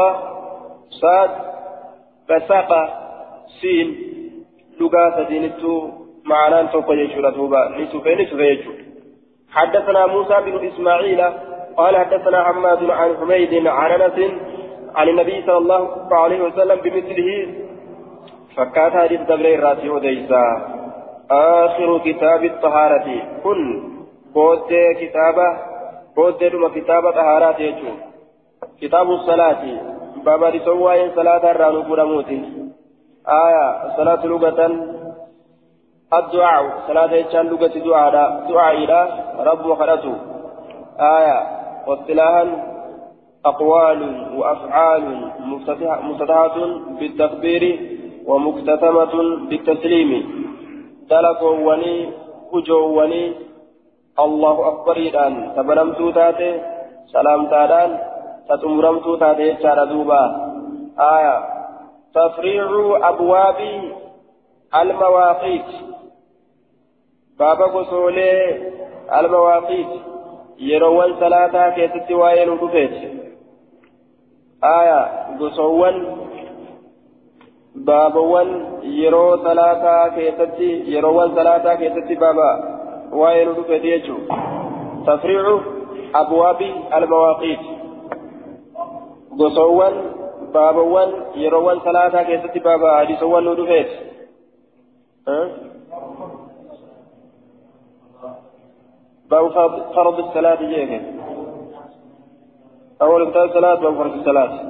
صاد بسق سين لغا سدينتو معنى توقع يجور توبا نتوفي نتوفي يجور حدثنا موسى بن إسماعيل قال حدثنا حماد عن حميد عن أنس عن النبي صلى الله عليه وسلم بمثله فكات حديث دبري راسي وديسا آخر كتاب الطهارة كن بود كتابه بوددما كتاب طهارات يجو كتاب الصلاة بابا رسوائن صلاة الرانو برموتي آية الصلاة لغة الدعاء صلاة يجان لغة دعاء دعاء إلى رب وخلته آية واصطلاحا أقوال وأفعال مفتتحة بالتكبير ومختتمة بالتسليم. دلقوا وني هجوا وني الله أكبر الآن تبرمتو تاتي سلام تادان. تتمرمتو تاتي جار دوبا. آية. تفريع أبواب المواقيت. بابا قصولي المواقيت. يروان صلاة كيست وين آية. قصوان بابوان يرو صلاة كيست يروان صلاة كيست بابا وين رفت يجو تفريع أبواب المواقيت قصوان بابوان يروان ثلاثة كيست بابا حديثوان رفت أه؟ باب فرض الصلاة جيك أول كتاب الصلاة باب فرض الصلاة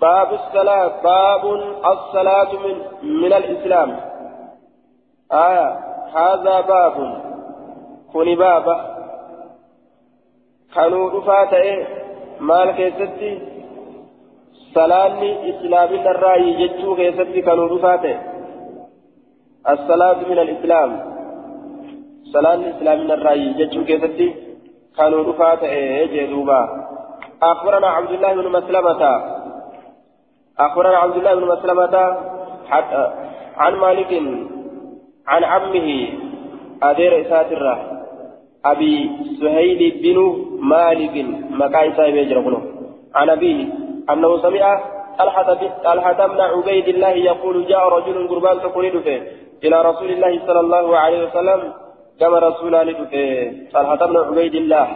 باب الصلاة باب الصلاة من من الإسلام. آية هذا باب. كوني بابا. كانوا رفاتا مال كيستي صلاني إسلامي الرأي جتشو كيستي كانوا رفاتا الصلاة من الإسلام. صلاني إسلامي الرأي جتشو كيستي كانوا رفاتا جدوبا أخبرنا عبد الله بن مسلمة. أخبرنا عبد الله بن مسلمة عن مالك عن عمه أدير إساترة أبي سهيل بن مالك مكاي سايب يجربونه عن أبيه أنه سمع طلحة بن عبيد الله يقول جاء رجل قربان تقول إلى رسول الله صلى الله عليه وسلم كما رسول الله طلحة بن عبيد الله.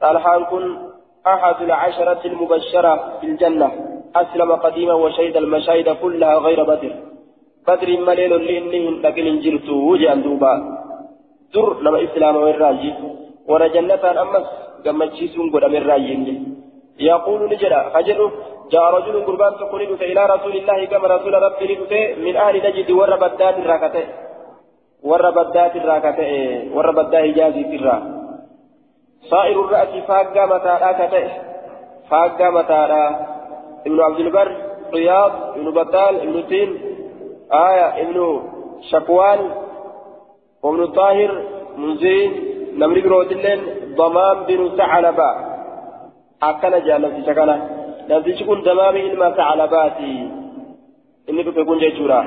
طلحة كن أحد العشرة المبشرة بالجنة أسلم قديما وشهد المشاهد كلها غير بدر. بدر مليل لإنهم لكن انجلتو وجان دوبا. در لما إسلام والراجي ورا جنة أمس كما تشيسون قد أمر راجي. يقول نجرا فجر جاء رجل قربان تقول إلى رسول الله كما رسول ربي من أهل نجد ور بدات الراكته ور بدات الراكته ور بدات إجازي ترى صائر الرأس فاقا متى راكته فاقا متى ابن عبد البر رياض ابن بطال ابن تين آية ابن شكوان وابن طاهر منزين نمري بروتلين ضمام بن ثعلبة أكن جاء نفسي شكنا نفسي شكون ضمام إلما ثعلباتي إني بكون جيشورا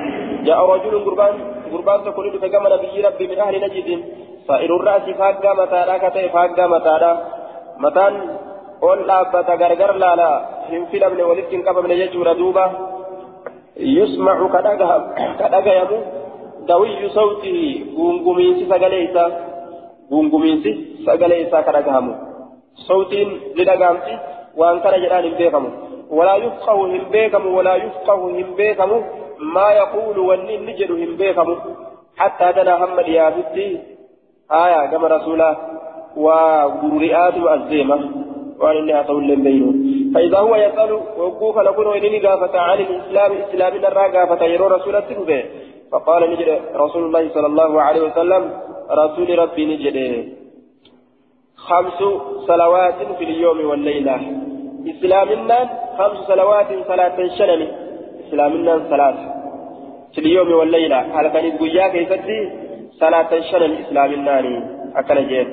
جاء رجل قربان قربان تقول لك كما نبي ربي من أهل نجد صائر الرأس فاقا متادا كتئ فاقا متادا متان قول أبتا غرغر لا لا. هم في لبن ولدت قبل جيشورا دوبا يسمع كدغيم دوي صوته غونغومينسي سغليسا. غونغومينسي سغليسا كدغهم صوتين لدقامتي وأن كان جلال بيكم ولا يفقه هم بيكم ولا يفقه هم بيكم ما يقول والنين نجد هم بيكم حتى دنا هم اليابتي آية كما رسولا. وقرئات الزيمة. وأن إنها تولى بينه فإذا هو يسأل وقوف نكون إنني قافة عن الإسلام إسلام نرى قافة يرو رسول التنبه فقال نجد رسول الله صلى الله عليه وسلم رسول ربي نجد خمس صلوات في اليوم والليلة إسلامنا خمس صلوات صلاة شنن إسلامنا صلاة في اليوم والليلة هل كان يقول صلاة شنن إسلامنا أكل جيد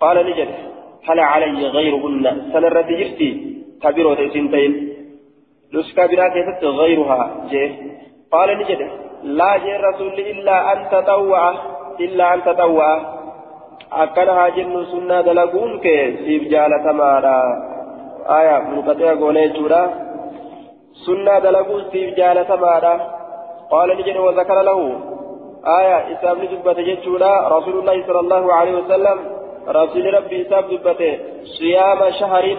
قال نجد هل علي غيرهن. سنرة جرتي كبيرة سنتين. نسكا برا كيفت غيرها جيه قال نجد لا جي رسول إلا أن تطوع. إلا أن تطوع. أكنها جن سنة دلقون كي سيب جالة مارا آية منقطع قولي جورا. سنة دلقون سيب جالة مارا قال نجد وذكر له. آية إسلام نجبة جتشورا رسول الله صلى الله عليه وسلم رسول ربي ساب دبته. صيام شهر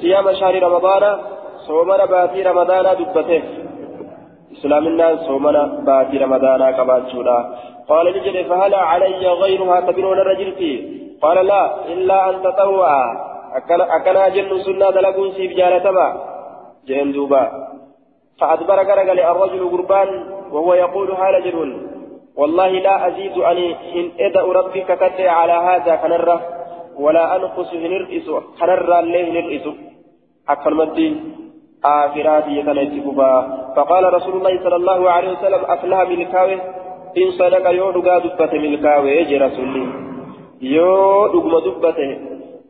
صيام شهر رمضان صومنا باتي رمضان دبته. إسلامنا صومنا باتي رمضان كباتشورا قال نجد فهل علي غيرها تبنون رجلتي؟ قال لا إلا أن تطوع. أكنا جن سنة دلقون سيف جالتما. جن دوبا. فأدبر قرقل الرجل قربان وهو يقول هال جنون؟ والله لا أزيد أني إن إدأ ربك كتي على هذا كنرة ولا أنقص هنرئس كنرة الليه هنرئس أكل مدي آخراتي يتنيتكبا فقال رسول الله صلى الله عليه وسلم أفلها ملكاوي إن صدق يو دقا دبة ملكاوي يجي رسولي يو دقم دبة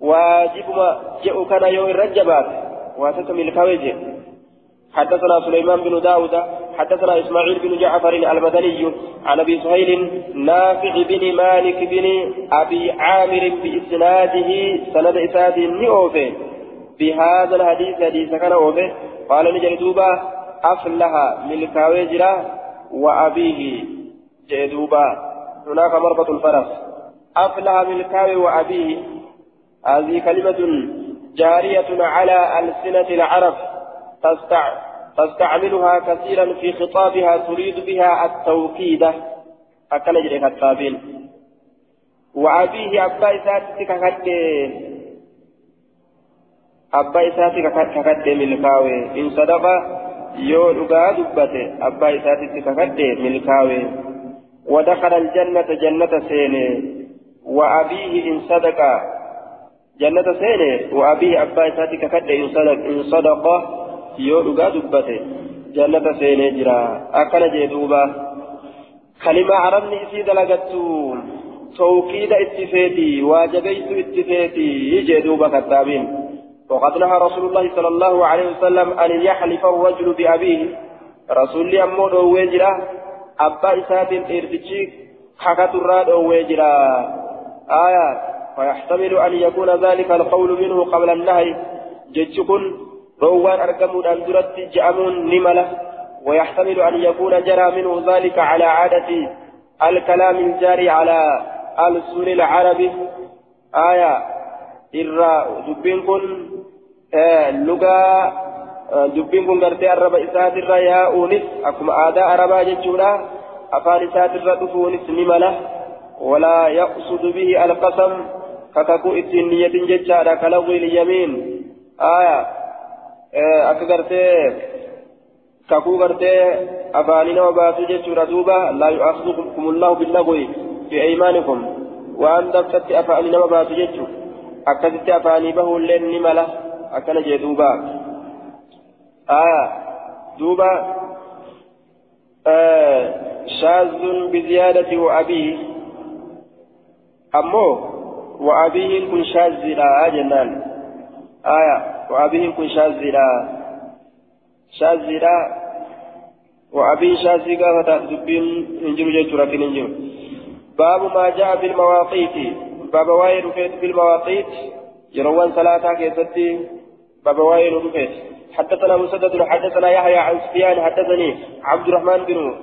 واجبما جئو كان يو الرجبات واتك ملكاوي جي. حدثنا سليمان بن داود حدثنا إسماعيل بن جعفر المدني عن أبي سهيل نافع بن مالك بن أبي عامر بإسناده سند إسناد نيوفي بهذا الحديث حديث كان أوفي. قال نجل دوبا أفلح وأبيه. جدوبا هناك مربط الفرس. أفلح ملكاوي وأبيه. هذه كلمة جارية على ألسنة العرب. تستعملها كثيرا في خطابها تريد بها التوكيد. أكل جريك التابين. وأبيه أبا إساتك ككد أبا إساتك ككد ملكاوي إن صدق يو لغا دبته. أبا إساتك ككد ملكاوي ودخل الجنة جنة سيني. وأبيه إن صدق. جنة سيني. وأبيه أبا إساتك ككد إن صدق إن صدق yoo dhugaa dubbate jannata seenee jira akkana jee duuba kalima arabni isii dalagattu feeti waajabeysu itti feeti jee duuba kattaabiin وقد نهى رسول الله صلى الله عليه وسلم أن يحلف الرجل بأبيه رسول أمور ويجرا أبا إسات إرتشيك حكت الراد ويجرا آية فيحتمل أن يكون ذلك القول منه قبل النهي جتشكن روان أرقمون أن درت جأمون نملة ويحتمل أن يكون جرى منه ذلك على عادة الكلام الجاري على ألسن العرب. آية إرى دبين كن آه لغة دبين كن قرتي الرب إسات الرى يا أونس أكما آداء عربا جتشولا أفان إسات الرى دفونس نملة ولا يقصد به القسم كتكو إتنية جتشا كلغي اليمين. آية akka gartee kakuu gartee afaanii nama baasuu jechuudha duuba laa yu'akhidhukum allahu billagwi fi aymaanikum waan dabsatti afaanii nama baasu jechu akkasitti afaanii bahuulleen ni mala akkana jee duuba aya duuba shaazun biziyaadati wa'abii ammoo wa'abiihin kun shaaziidha jennaan aya وأبيه كن شاذلا شاذلا وأبي شاذي قافة دبين انجر جيتر لكن انجر باب ما جاء في المواقيت باب واير رفيت في المواقيت يروان صلاة كيستي باب واير رفيت. حدثنا مسدد حدثنا يحيى عن سفيان حدثني عبد الرحمن بن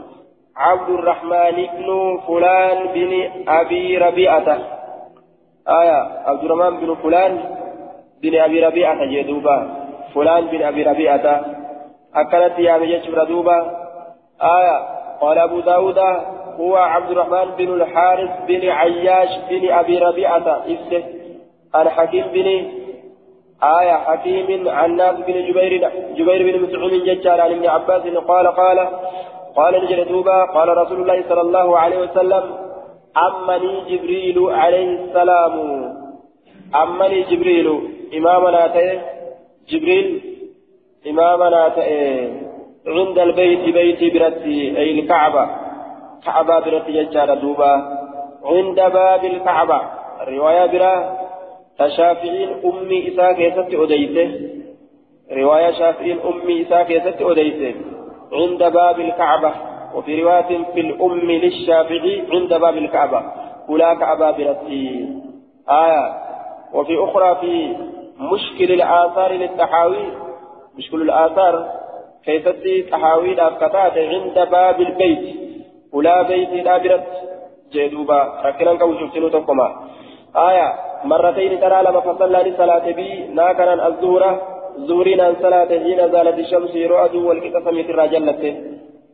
عبد الرحمن بن فلان بن أبي ربيعة. آية عبد الرحمن بن فلان بن أبي ربيعة جدوبا فلان بن أبي ربيعة أكلت يا مجيش دوبا. آية. قال أبو داود هو عبد الرحمن بن الحارث بن عياش بن أبي ربيعة إفسه عن حكيم بن آية. حكيم عن ناس بن جبير جبير بن مسعود ججار عن ابن عباس قال قال قال نجل دوبا. قال رسول الله صلى الله عليه وسلم أمني جبريل عليه السلام. أمني جبريل. إمامنا تأه جبريل إمامنا تأه عند البيت بيت برتي أي الكعبة. كعبة برتي ججار دوبا. عند باب الكعبة. رواية برا تشافعين أمي إساء كيست أديته. رواية شافعين أمي إساء كيست أديته. عند باب الكعبة. وفي رواية في الأم للشافعي عند باب الكعبة. أولاك أبا برتي. آية. وفي أخرى في مشكل الآثار للتحاوي مشكل الآثار كيفتي تحاوي أفكتات عند باب البيت. أولى بيت الآبرة جدوبا ركنا كوشف سنو تقوما آية. مرتين ترى لما فصلنا لصلاة بي. ناكنا الظهر. زورنا صلاة حين زالت الشمس يرعد والكتاب الرجلة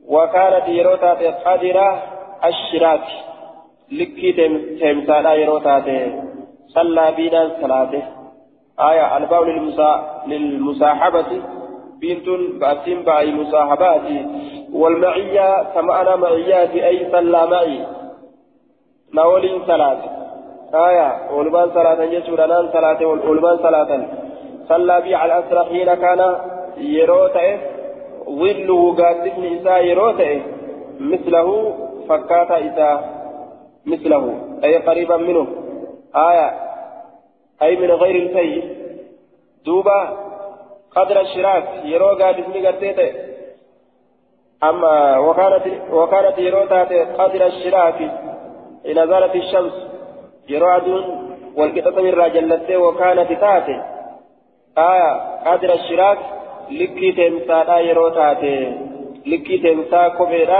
وكانت يروتات قادرة الشراك لكي تمسالا يروتات صلى بنا صلاته. آية الباب للمسا... للمصاحبة. بنت بأسين بأي مصاحبات. والمعية كما أنا معياتي أي صلى معي. نولين صلاة. آية ولبان صلاة يسور أنان صلاة ولبان صلاة. صلى بي على الأسرى حين كان يروتات ظله قاتل إساء يروته مثله فكاتا إساء. مثله. أي قريبا منه. آية أي من غير الفي دوبا قدر الشراك يرو قاتل قاتل أما وكانت وكانت يروتا قدر الشراك إن زالت الشمس. يرو عدون والقطة من راجلته وكانت تاتي آية قدر الشراك likkii teemsaadhaa yeroo taate likkii teemsaa kopheedha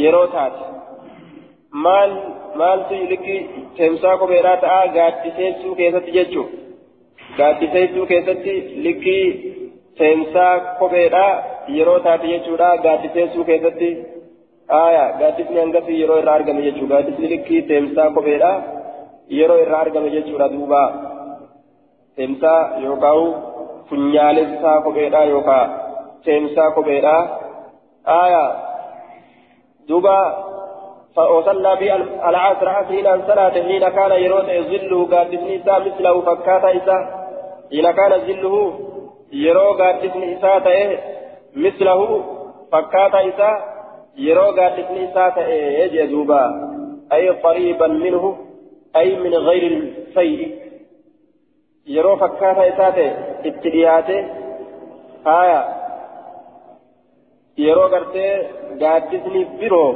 yeroo taate maal maaltu likkii teemsaa kopheedhaa ta'a gaaddiseessuu keessatti jechuun gaaddiseessuu keessatti likkii teemsaa kopheedhaa yeroo taate jechuudha gaaddiseessuu keessatti aayaa gaaddisni hangasii yeroo irraa argame jechuudha gaaddisni likkii teemsaa kopheedhaa yeroo irraa argame jechuudha duuba teemsaa yookaan. funyaalessaa kopheedha yookaan seensaa kopheedha aayaa duuba وصلى بي العصر عصرين صلاة حين كان يروت ظله قادسني إساء مثله فكاتا إساء. حين كان ظله يرو قادسني إساء مثله فكاتا إساء. يرو قادسني إساء يجي دوبا. أي قريبا منه أي من غير الفيء. fakkaata isaa ta'e itti dhiyaate haaya yeroo gartee gaaddisni biroo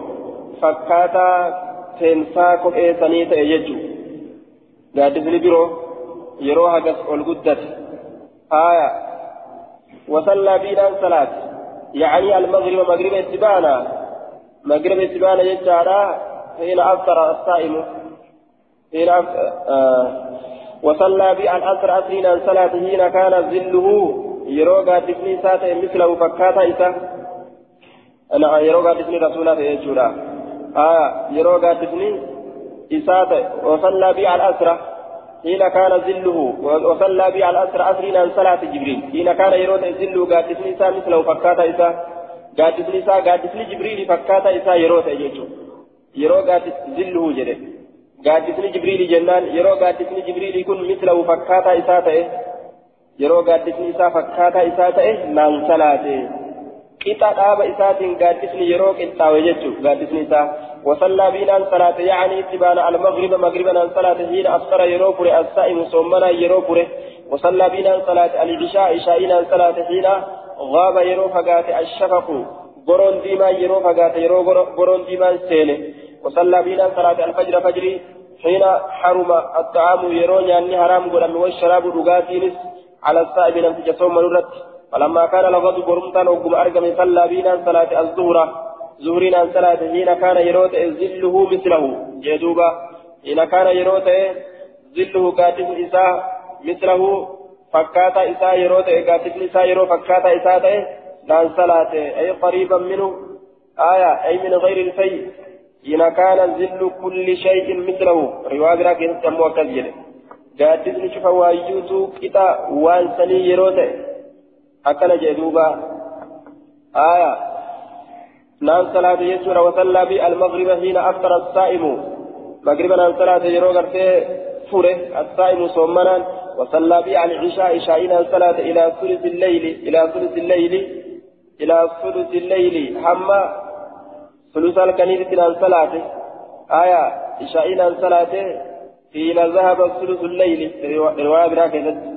fakkaataa seensaa kophee sanii ta'e jechuudha gaaddisni biroo yeroo hagas ol guddate. Haaya wasallaa biidhaan salaat يعني المغرب مغرب اتبانا مغرب اتبانا يجعل حين أفطر الصائم حين أفطر آه وصلى بالعصر عشرين عن صلاته حين كان ظله يروغا دفني ساتا مثله فكاتا إسا أنا يروغا دفني رسولا يجورا آه يروغا دفني إساتا وصلى بالعصر حين كان ظله وصلى بالعصر عشرين عن صلاة جبريل. حين كان يروغا ظله قادسني إسا مثله فكاتا إسا قادسني إسا قادسني جبريل فكاتا إسا يروغا يجو يروغا ظله جده gaaddisni jibriilii jennaan yeroo gaaddisni jibriilii kun mislahu fakkaataa isaa ta'e yeroo gaaddisni isaa fakkaataa isaa ta'e naan salaate qixa dhaaba isaatiin gaaddisni yeroo qixxaawe jechuudha gaaddisni isaa. وصلى بنا صلاة يعني اتبان المغرب مغربا صلاة حين أفطر يروبر الصائم صومنا يروبر وصلى بنا صلاة العشاء عشاء صلاة حين غاب يروفقات الشفق برون ديما يروفقات يرو برون ديما سينه وصلى بنا صلاة الفجر فجري حين حرم الطعام يرون يعني حرام قلم والشراب رقاتينس على الصائب لم تجسوم مرت فلما كان الغد برمتان وقم أرقم صلى بنا صلاة الظهر زهرين عن صلاة حين كان يروت ظله مثله. جدوبا حين كان يروت ظله كاتب إساء مثله فكاتا إسا يروت إيقاتفن إسا يرو فكاتا إسا تأي نان صلاة. أي قريبا منه. آية. أي من غير الفي. إن كان ذل كل شيء مثله. رواية راكين تمو كذير قاتفن شوف وايوتو كتا. وانسني يروت. أكل جدوبا آية نان صلاة يسور وصلى بالمغرب حين أفطر الصائم مغربا نان صلاة يرو غرفه فوره الصائم صومنا وصلى بها العشاء عشاء صلاة إلى ثلث الليل إلى ثلث الليل إلى ثلث الليل حما ثلث الكنيسة إلى صلاة آية عشاء صلاة حين ذهب ثلث الليل رواية براكزت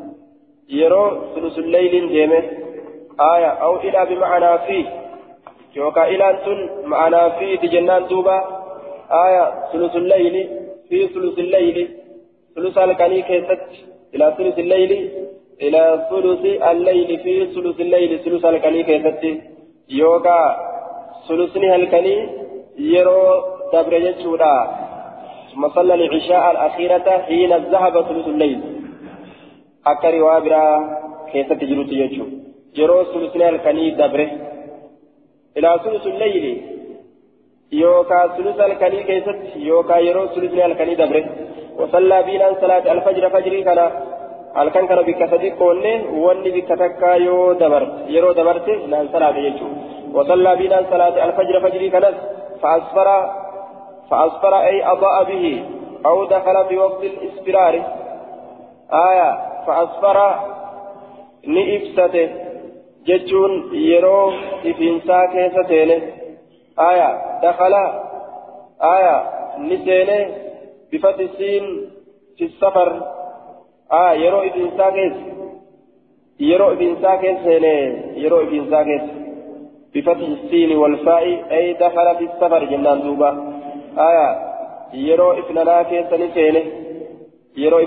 يرو ثلث الليل جيمه آية أو إلى بمعنى فيه يوكا إلى أنتن معنى فيه جنان دوبا آية ثلث الليل في ثلث الليل ثلث الكني كيست إلى ثلث الليل إلى ثلث الليل في ثلث الليل ثلث الكني كيست يوكا ثلثني الكني يرو دبر يجودا ثم صلى العشاء الأخيرة حين ذهب ثلث الليل أكري وابرا كيست جلوت يجو يرو ثلثني الكني دبره إلى ثلث الليل يوكا ثلث الكني كيست يوكا يرو ثلثني الكني دبره وصلى بنا صلاة الفجر فجري كان halkan kana bikka sadi qoonne wanni bikka takka yoo dabarte yeroo dabarte naan salaate jechuu. وصلى بنا صلاة الفجر فجري كانت فأسفر فأسفر أي أضاء به أو دخل في وقت الإسفرار آية فأسفر نئفسته جتون يرو إفنسا كيستين آية دخل آية نسينه بفتح السين في السفر آه يرو ابن ساكس يرو ابن ساكس يرو ابن ساكس بفتح السين والفاء أي دخل في السفر جنان دوبا آية يرو ابن ناكس نسينه يرو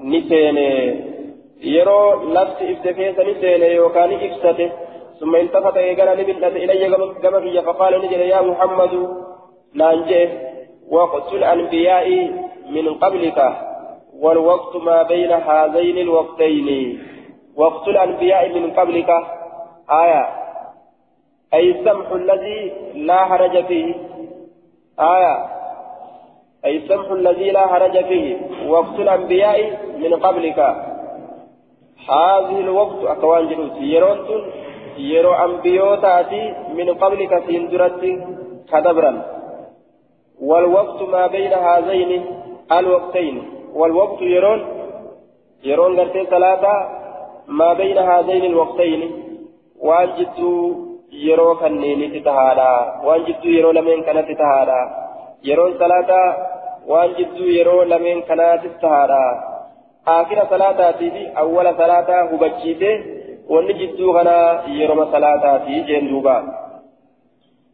ابن ناكس نسينه يرو لفت افتكيس نسينه يوكان افسته ثم التفت إيقانا نبلت إلي قبل فقال نجل يا محمد نانجيه وقت الأنبياء من قبلك والوقت ما بين هذين الوقتين وقت الأنبياء من قبلك آية أي السمح الذي لا حرج فيه آية أي السمح الذي لا حرج فيه وقت الأنبياء من قبلك. هذه الوقت أكوان جلوس يرون يرو أنبيوتاتي من قبلك سيندرت كدبرا. والوقت ما بين هذين الوقتين. والوقت يرون يرون قرتي ثلاثة ما بين هذين الوقتين. واجد يرو كنيني تتهادا. واجد يرو لمن كانت تتهادا. يرون ثلاثة واجد يرو لمن كانت تتهادا. آخر صلاة في أول صلاة هبجيته ونجد غنا صلاة في جندوبا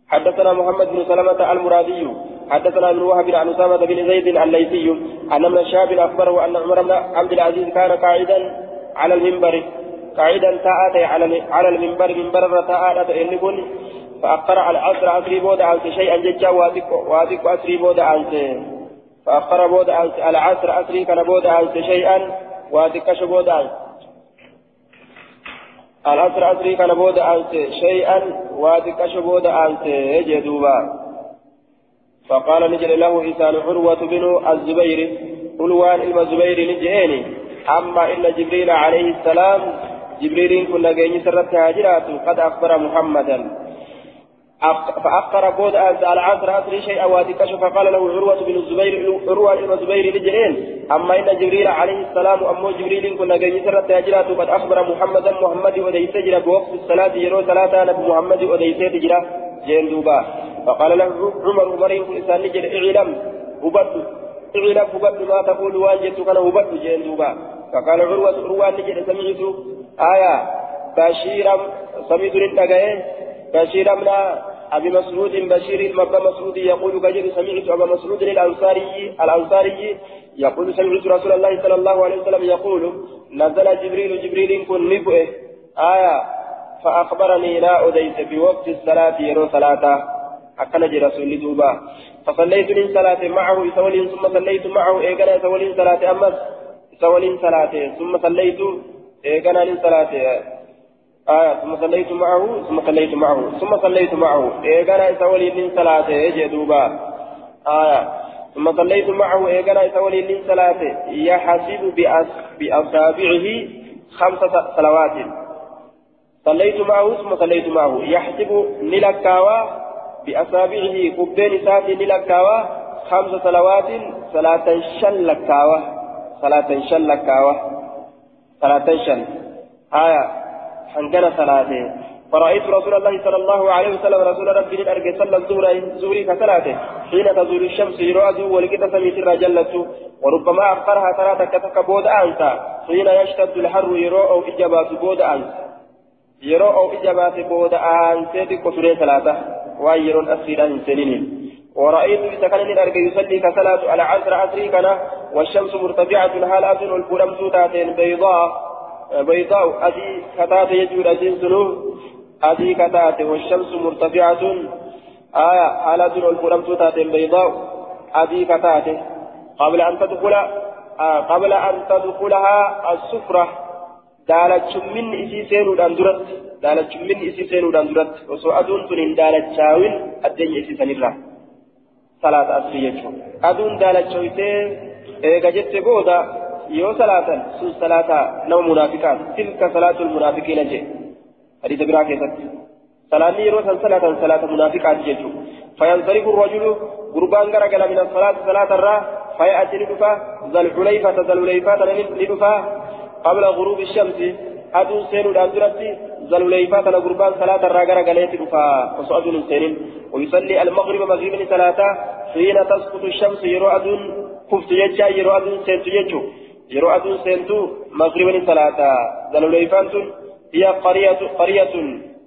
حدثنا محمد بن سلمة المرادي حدثنا ابن وهب عن أسامة بن زيد الليثي أن ابن شهاب أخبره أن عمر بن عبد العزيز كان قاعدا على المنبر قاعدا تاءت على المنبر منبر تاءت إن كن فأقر العصر أسري بود عن شيئا ججا وادك وادك أسري بود عن فأقر بود العصر أسري كان بود شيئا؟ وادك شبود عن العصر أسري كان بود شيئا؟ وادك شبود عن جدوبا. فقال نجل له إنسان عروة بن الزبير. إلما الزبير نجئني أما إن جبريل عليه السلام جبريل كنا جيني سرت هاجرات قد أخبر محمدا. فأخر بود أنت العصر أسري شيئا واتكش فقال له عروة بن الزبير عروة بن الزبير نجئين أما إن جبريل عليه السلام أمو جبريل كنا جيني سرت هاجرات قد أخبر محمدا محمد وديس جرى بوقت الصلاة يرو صلاة نبي محمد وديس جرى جين دوبا. فقال له عمر عمر يقول إنسان اعلم هبط اعلم هبط ما تقول واجدت كان هبط جين دوبا. فقال عروة عروة نجد سمعت آية بشيرا سمعت للنجاة. بشيرا من أبي مسعود بشير المبا مسعود يقول كجد سمعت أبا مسعود الأنصاري الأنصاري يقول سمعت رسول الله صلى الله عليه وسلم يقول نزل جبريل جبريل كن نبئه آية فأخبرني لا أديت بوقت الصلاة يرو صلاته أكن جي رسول دوبا. فصليت من صلاة معه يسولين ثم صليت معه إيقنا يسولين صلاة أمس سولين صلاته ثم صليت إيقنا من صلاته آية ثم صليت معه ثم صليت معه ثم صليت معه. إيقنا سولين من صلاته جدوبا آية ثم صليت معه إيقنا سولين من صلاته يحسب بأصابعه خمس صلوات. صليت معه ثم صليت معه. يحسب نلكاوا بأصابعه قبين ساتي نلكاوا خمس صلوات. صلاة شلكاوا صلاة شلكاوا صلاة شل. آية حنجنا صلاته فرأيت رسول الله صلى الله عليه وسلم رسول ربي الأرجل صلى الظهر زوري كصلاته حين تزول الشمس يراد ولقيت سميت الرجلة وربما أخرها ترى تكتك بود أنت حين يشتد الحر يرو أو إجابات بود أنت يرو أو إجابات بود أنت تكتري ثلاثة ويرون أسيرا سنين ورأيت بسكن الأرجل يصلي على عصر عصري كان والشمس مرتفعة حالات والفرم سوتاتين بيضاء بيضاء أدي كتات يجود أجين أدي كتات والشمس مرتفعة. آية حالات والفرم سوتاتين بيضاء. أدي كتات قبل أن تدخل آه قبل أن تدخلها السفرة. دالت من إسي سينو داندرت دالت من إسي سينو داندرت وسوء تنين دالت شاوين الدنيا إسي سنرة. صلاة أسرية. أدون دالت شويتين. إيجا جت بودا يو صلاة سو صلاة نو منافقات تلك صلاة المنافقين جي حديث برا كيست صلاة يرو صلاة صلاة منافقات جيجو فينصرف الرجل قربان غرقل من الصلاة صلاة الرا فيأتي ندفا ذا الحليفة ذا الحليفة ندفا قبل غروب الشمس أدو سينو داندرتي ذا الحليفة قربان صلاة الرا غرقل يتدفا وسؤال سينين ويصلي المغرب مغرب صلاة حين تسقط الشمس يرو أدون كفت يجا يرو أدون سينتو يجو yeroo aduun seentu مغربا ثلاثة ذلوليفان هي قرية قرية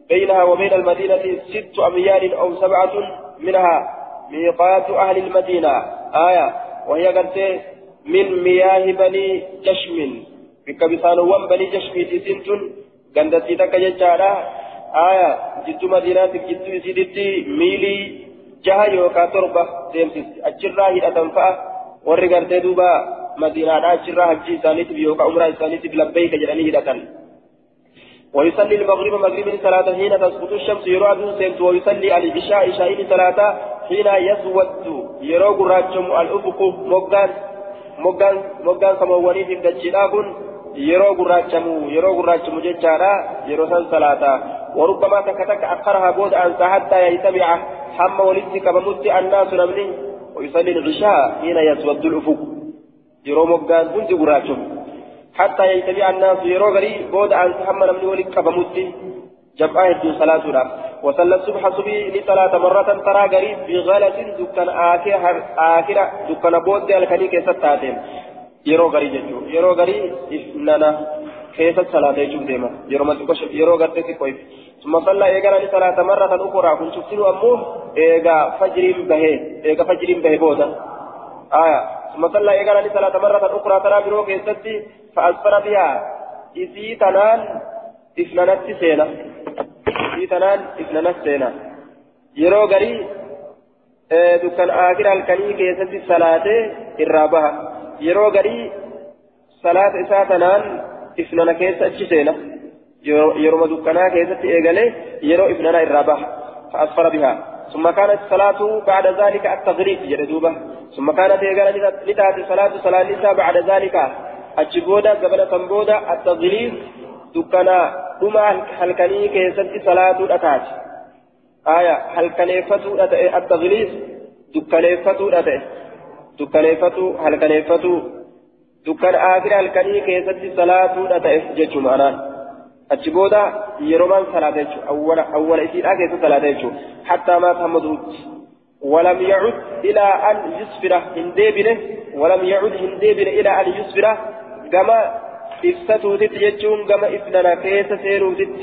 بينها وبين المدينة ست أميال أو سبعة منها ميقات أهل المدينة آية وهي قلت من مياه بني جشم بكبسان وان بني جشم تسنتن قندتي تك ججارة آية جدو مدينة جدو سيدتي ميلي جها يوكا تربة ديمسس أجرها هي أتنفع ورقرت دوبا مدينة شرا حجي ثانيت بيوكا عمرة ثانيت بلبيك جراني هدتن ويصلي المغرب مغرب صلاة حين تسقط الشمس يرى سنت ويصلي العشاء عشاء صلاة حين يسود. يرى قراجم الأفق مقان مقان مقان سمواني في الدجلابون. yeroo gurraachamu yeroo gurraachamu jechaadha yeroo san salaata وربما تكتك أخرها بود أنسى حتى يجتمع حم ولدت كبمت الناس نمني ويصلي العشاء حين يسود الأفق. Yeroo moggaan hundi gurraachuuf حتى يتبع الناس يرو غري بود أن تحمل من ولك كبمتي جمعة هدو صلاة وصلى الصبح صبي لصلاة مرة ترى غري بغلة دكان آخر آخرة دكان بود الكني كيسة تاتين يرو غري جنجو يرو غري إفنانا كيسة صلاة يجوب ديما يرو ما تقوش يرو غرتي كويس ثم صلى إيقانا لصلاة مرة أخرى كنت شفتنو أمه إيقا فجر به إيقا فجر به بودا آية. ثم صلى إيقانا صلاة مرة أخرى ترى برو كيستي فأسفر بها. إسي تنان إفنانت سينا إسي تنان إفنانت سينا يرو غري دكان آخر الكني كيستي صلاة الرابعة يرو غري صلاة إسا تنان إفنانا كيست أجي سينا يرو دكانا كيستي إيقالي يرو إفنانا الرابعة فأسفر بها. ثم كانت الصلاة بعد ذلك التغريب جلدوبة ثم كانت يقال لتات الصلاة صلاة النساء بعد ذلك أجبودا قبل تنبودا التغليظ دكنا دما هلكني كيست صلاة الأتاج آية هلكنيفتو التغليظ دكنيفتو أتاج دكنيفتو هلكنيفتو دكان آخر هلكني كيست صلاة الأتاج جتشو معناه. achi booda yeroo maan salaata jechuudha awwala awwala isiidhaa keessa salaata jechuudha maata hamma durutti ولم يعد إلى أن يسفر هندبنه ولم يعد هندبنه إلى أن يسفر. كما إفتتوا تت يجون كما إفننا كيس سيروا تت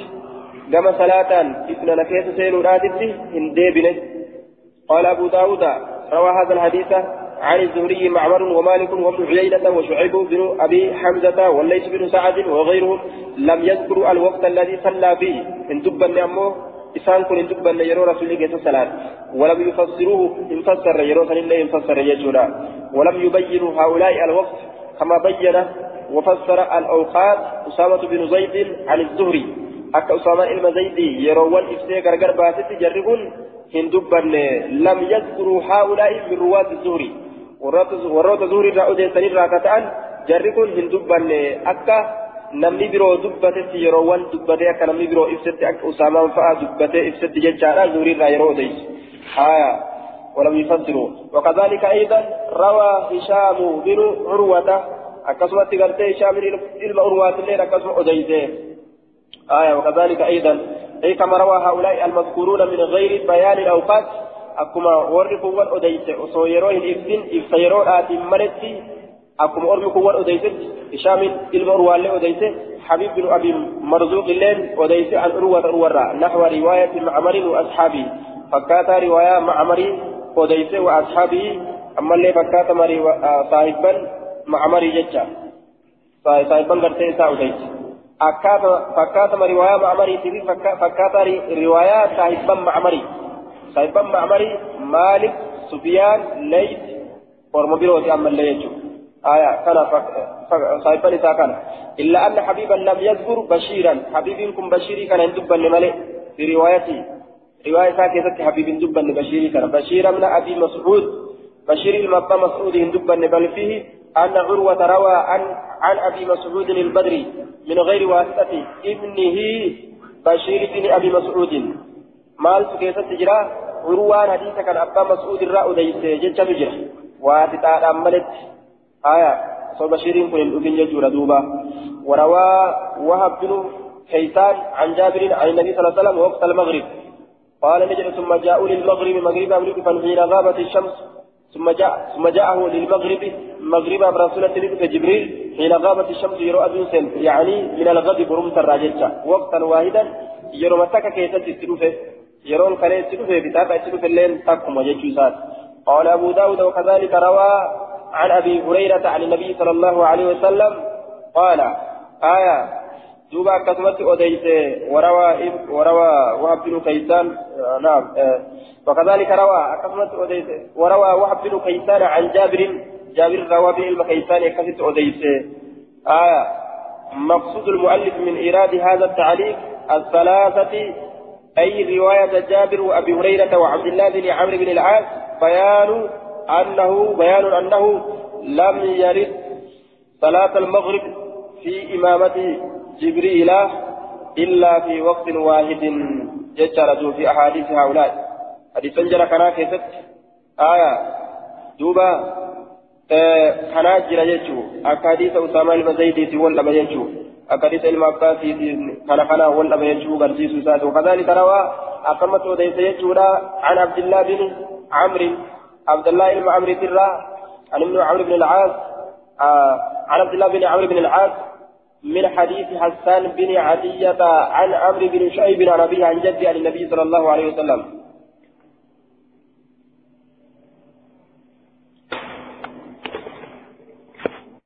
كما صلاة إفننا كيس سيروا تت هندبنه قال أبو داود روى هذا الحديث عن الزهري معمر ومالك وابن عيينة وشعيب بن أبي حمزة والليث بن سعد وغيرهم لم يذكروا الوقت الذي صلى فيه. إن دبن أمه إسان كن إن دبن يرو رسول الله صلى ولم يفسروه إن فسر يرو الله يفسر يجولا ولم يبينوا هؤلاء الوقت كما بين وفسر الأوقات أسامة بن زيد عن الزهري أكا أسامة إلما زيدي يروان إفسي غرغر باسط جربون هندبا لم يذكروا هؤلاء من رواة الزهري irraa odeessanirraa akka ta'an jarri kun hin dubbanne. Akka namni biroo dubbatetti yeroowwan dubbatee akka namni biroo ibsetti akka usaamaan fa'a dubbatee ibsetti jechaadha zuhurii irraa yeroo odeysu haya ولم يفسروا وكذلك أيضا روى هشام بن عروة أكسمة تقرتي هشام بن عروة الليل أكسمة أديته آية وكذلك أيضا أي كما روى هؤلاء المذكورون من غير بيان الأوقات akkuma warri kun wal odeyse osoo yeroo hin ormi kun wal odeysetti ishaamin ilma urwaallee odeyse حبيب بن أبي مرزوق اللين وديس عن أروة أروة نحو رواية معمر وأصحابه فكاتا رواية معمر وديس وأصحابه أما اللي فكاتا صاحبا معمر ججا صاحبا قرتي ساوديس فكاتا رواية معمر فكاتا رواية صاحبا معمر صاحبا معمري مالك سفيان ليث ورم بيروتي أما اللي يجو آية كان صاحبا إذا كان إلا أن حبيبا لم يذكر بشيرا. حبيبكم بشيري كان يندبا لملئ. في روايتي رواية ساكتة حبيب دبا لبشيري كان. بشير من أبي مسعود. بشير المطى مسعود دبا بل فيه. أن عروة روى عن عن أبي مسعود البدري من غير واسطة. إبنه بشير بن أبي مسعود. مال سكيسة تجرى. عروان حديث كان أبا مسعود الرأو ديس جنة مجرى واتتاء أملت. آية صوب بشيرين كن الأبن يجور دوبا. وروى وهب بن كيسان عن جابر عن النبي صلى الله عليه وسلم وقت المغرب. قال نجد ثم جاءوا للمغرب مغرب أمريكا فحين غابت الشمس. ثم جاء ثم جاءه للمغرب مغرب رسولة جبريل حين غابت الشمس يرى أدوسا يعني من الغد برمت الراجلة. وقتا واحدا يرى متك كيسة تستلوفه يرون كان يسلوه كتاب يسلوه الليل تقم وجيشوسات قال أبو داود وكذلك روى عن أبي هريرة عن النبي صلى الله عليه وسلم قال آية دوبا كتمت أديس وروى وروى وهب بن كيسان آه نعم آه وكذلك روى كتمت أديس وروى وهب بن كيسان عن جابر جابر روى به المكيسان كتمت أديس آية مقصود المؤلف من إيراد هذا التعليق الثلاثة أي رواية جابر وأبي هريرة وعبد الله بن عمرو بن العاص بيان أنه بيان أنه لم يرد صلاة المغرب في إمامة جبريل إلا في وقت واحد. يجرد في أحاديث هؤلاء. حديث جرى كنا كيست آية. دوبا كنا جرى يجو أكاديث أسامة المزيدي والأبا يجو أكاديس المعباس كان كان ولا بيجو غرسيس سات وكذلك روى أقامت وديس يجورا عن عبد الله بن عمرو عبد الله بن عمرو ترى عن ابن عمرو بن العاص آه عن عبد الله بن عمرو بن العاص من حديث حسان بن عدية عن عمرو بن شعيب عن أبيه عن جده عن النبي صلى الله عليه وسلم.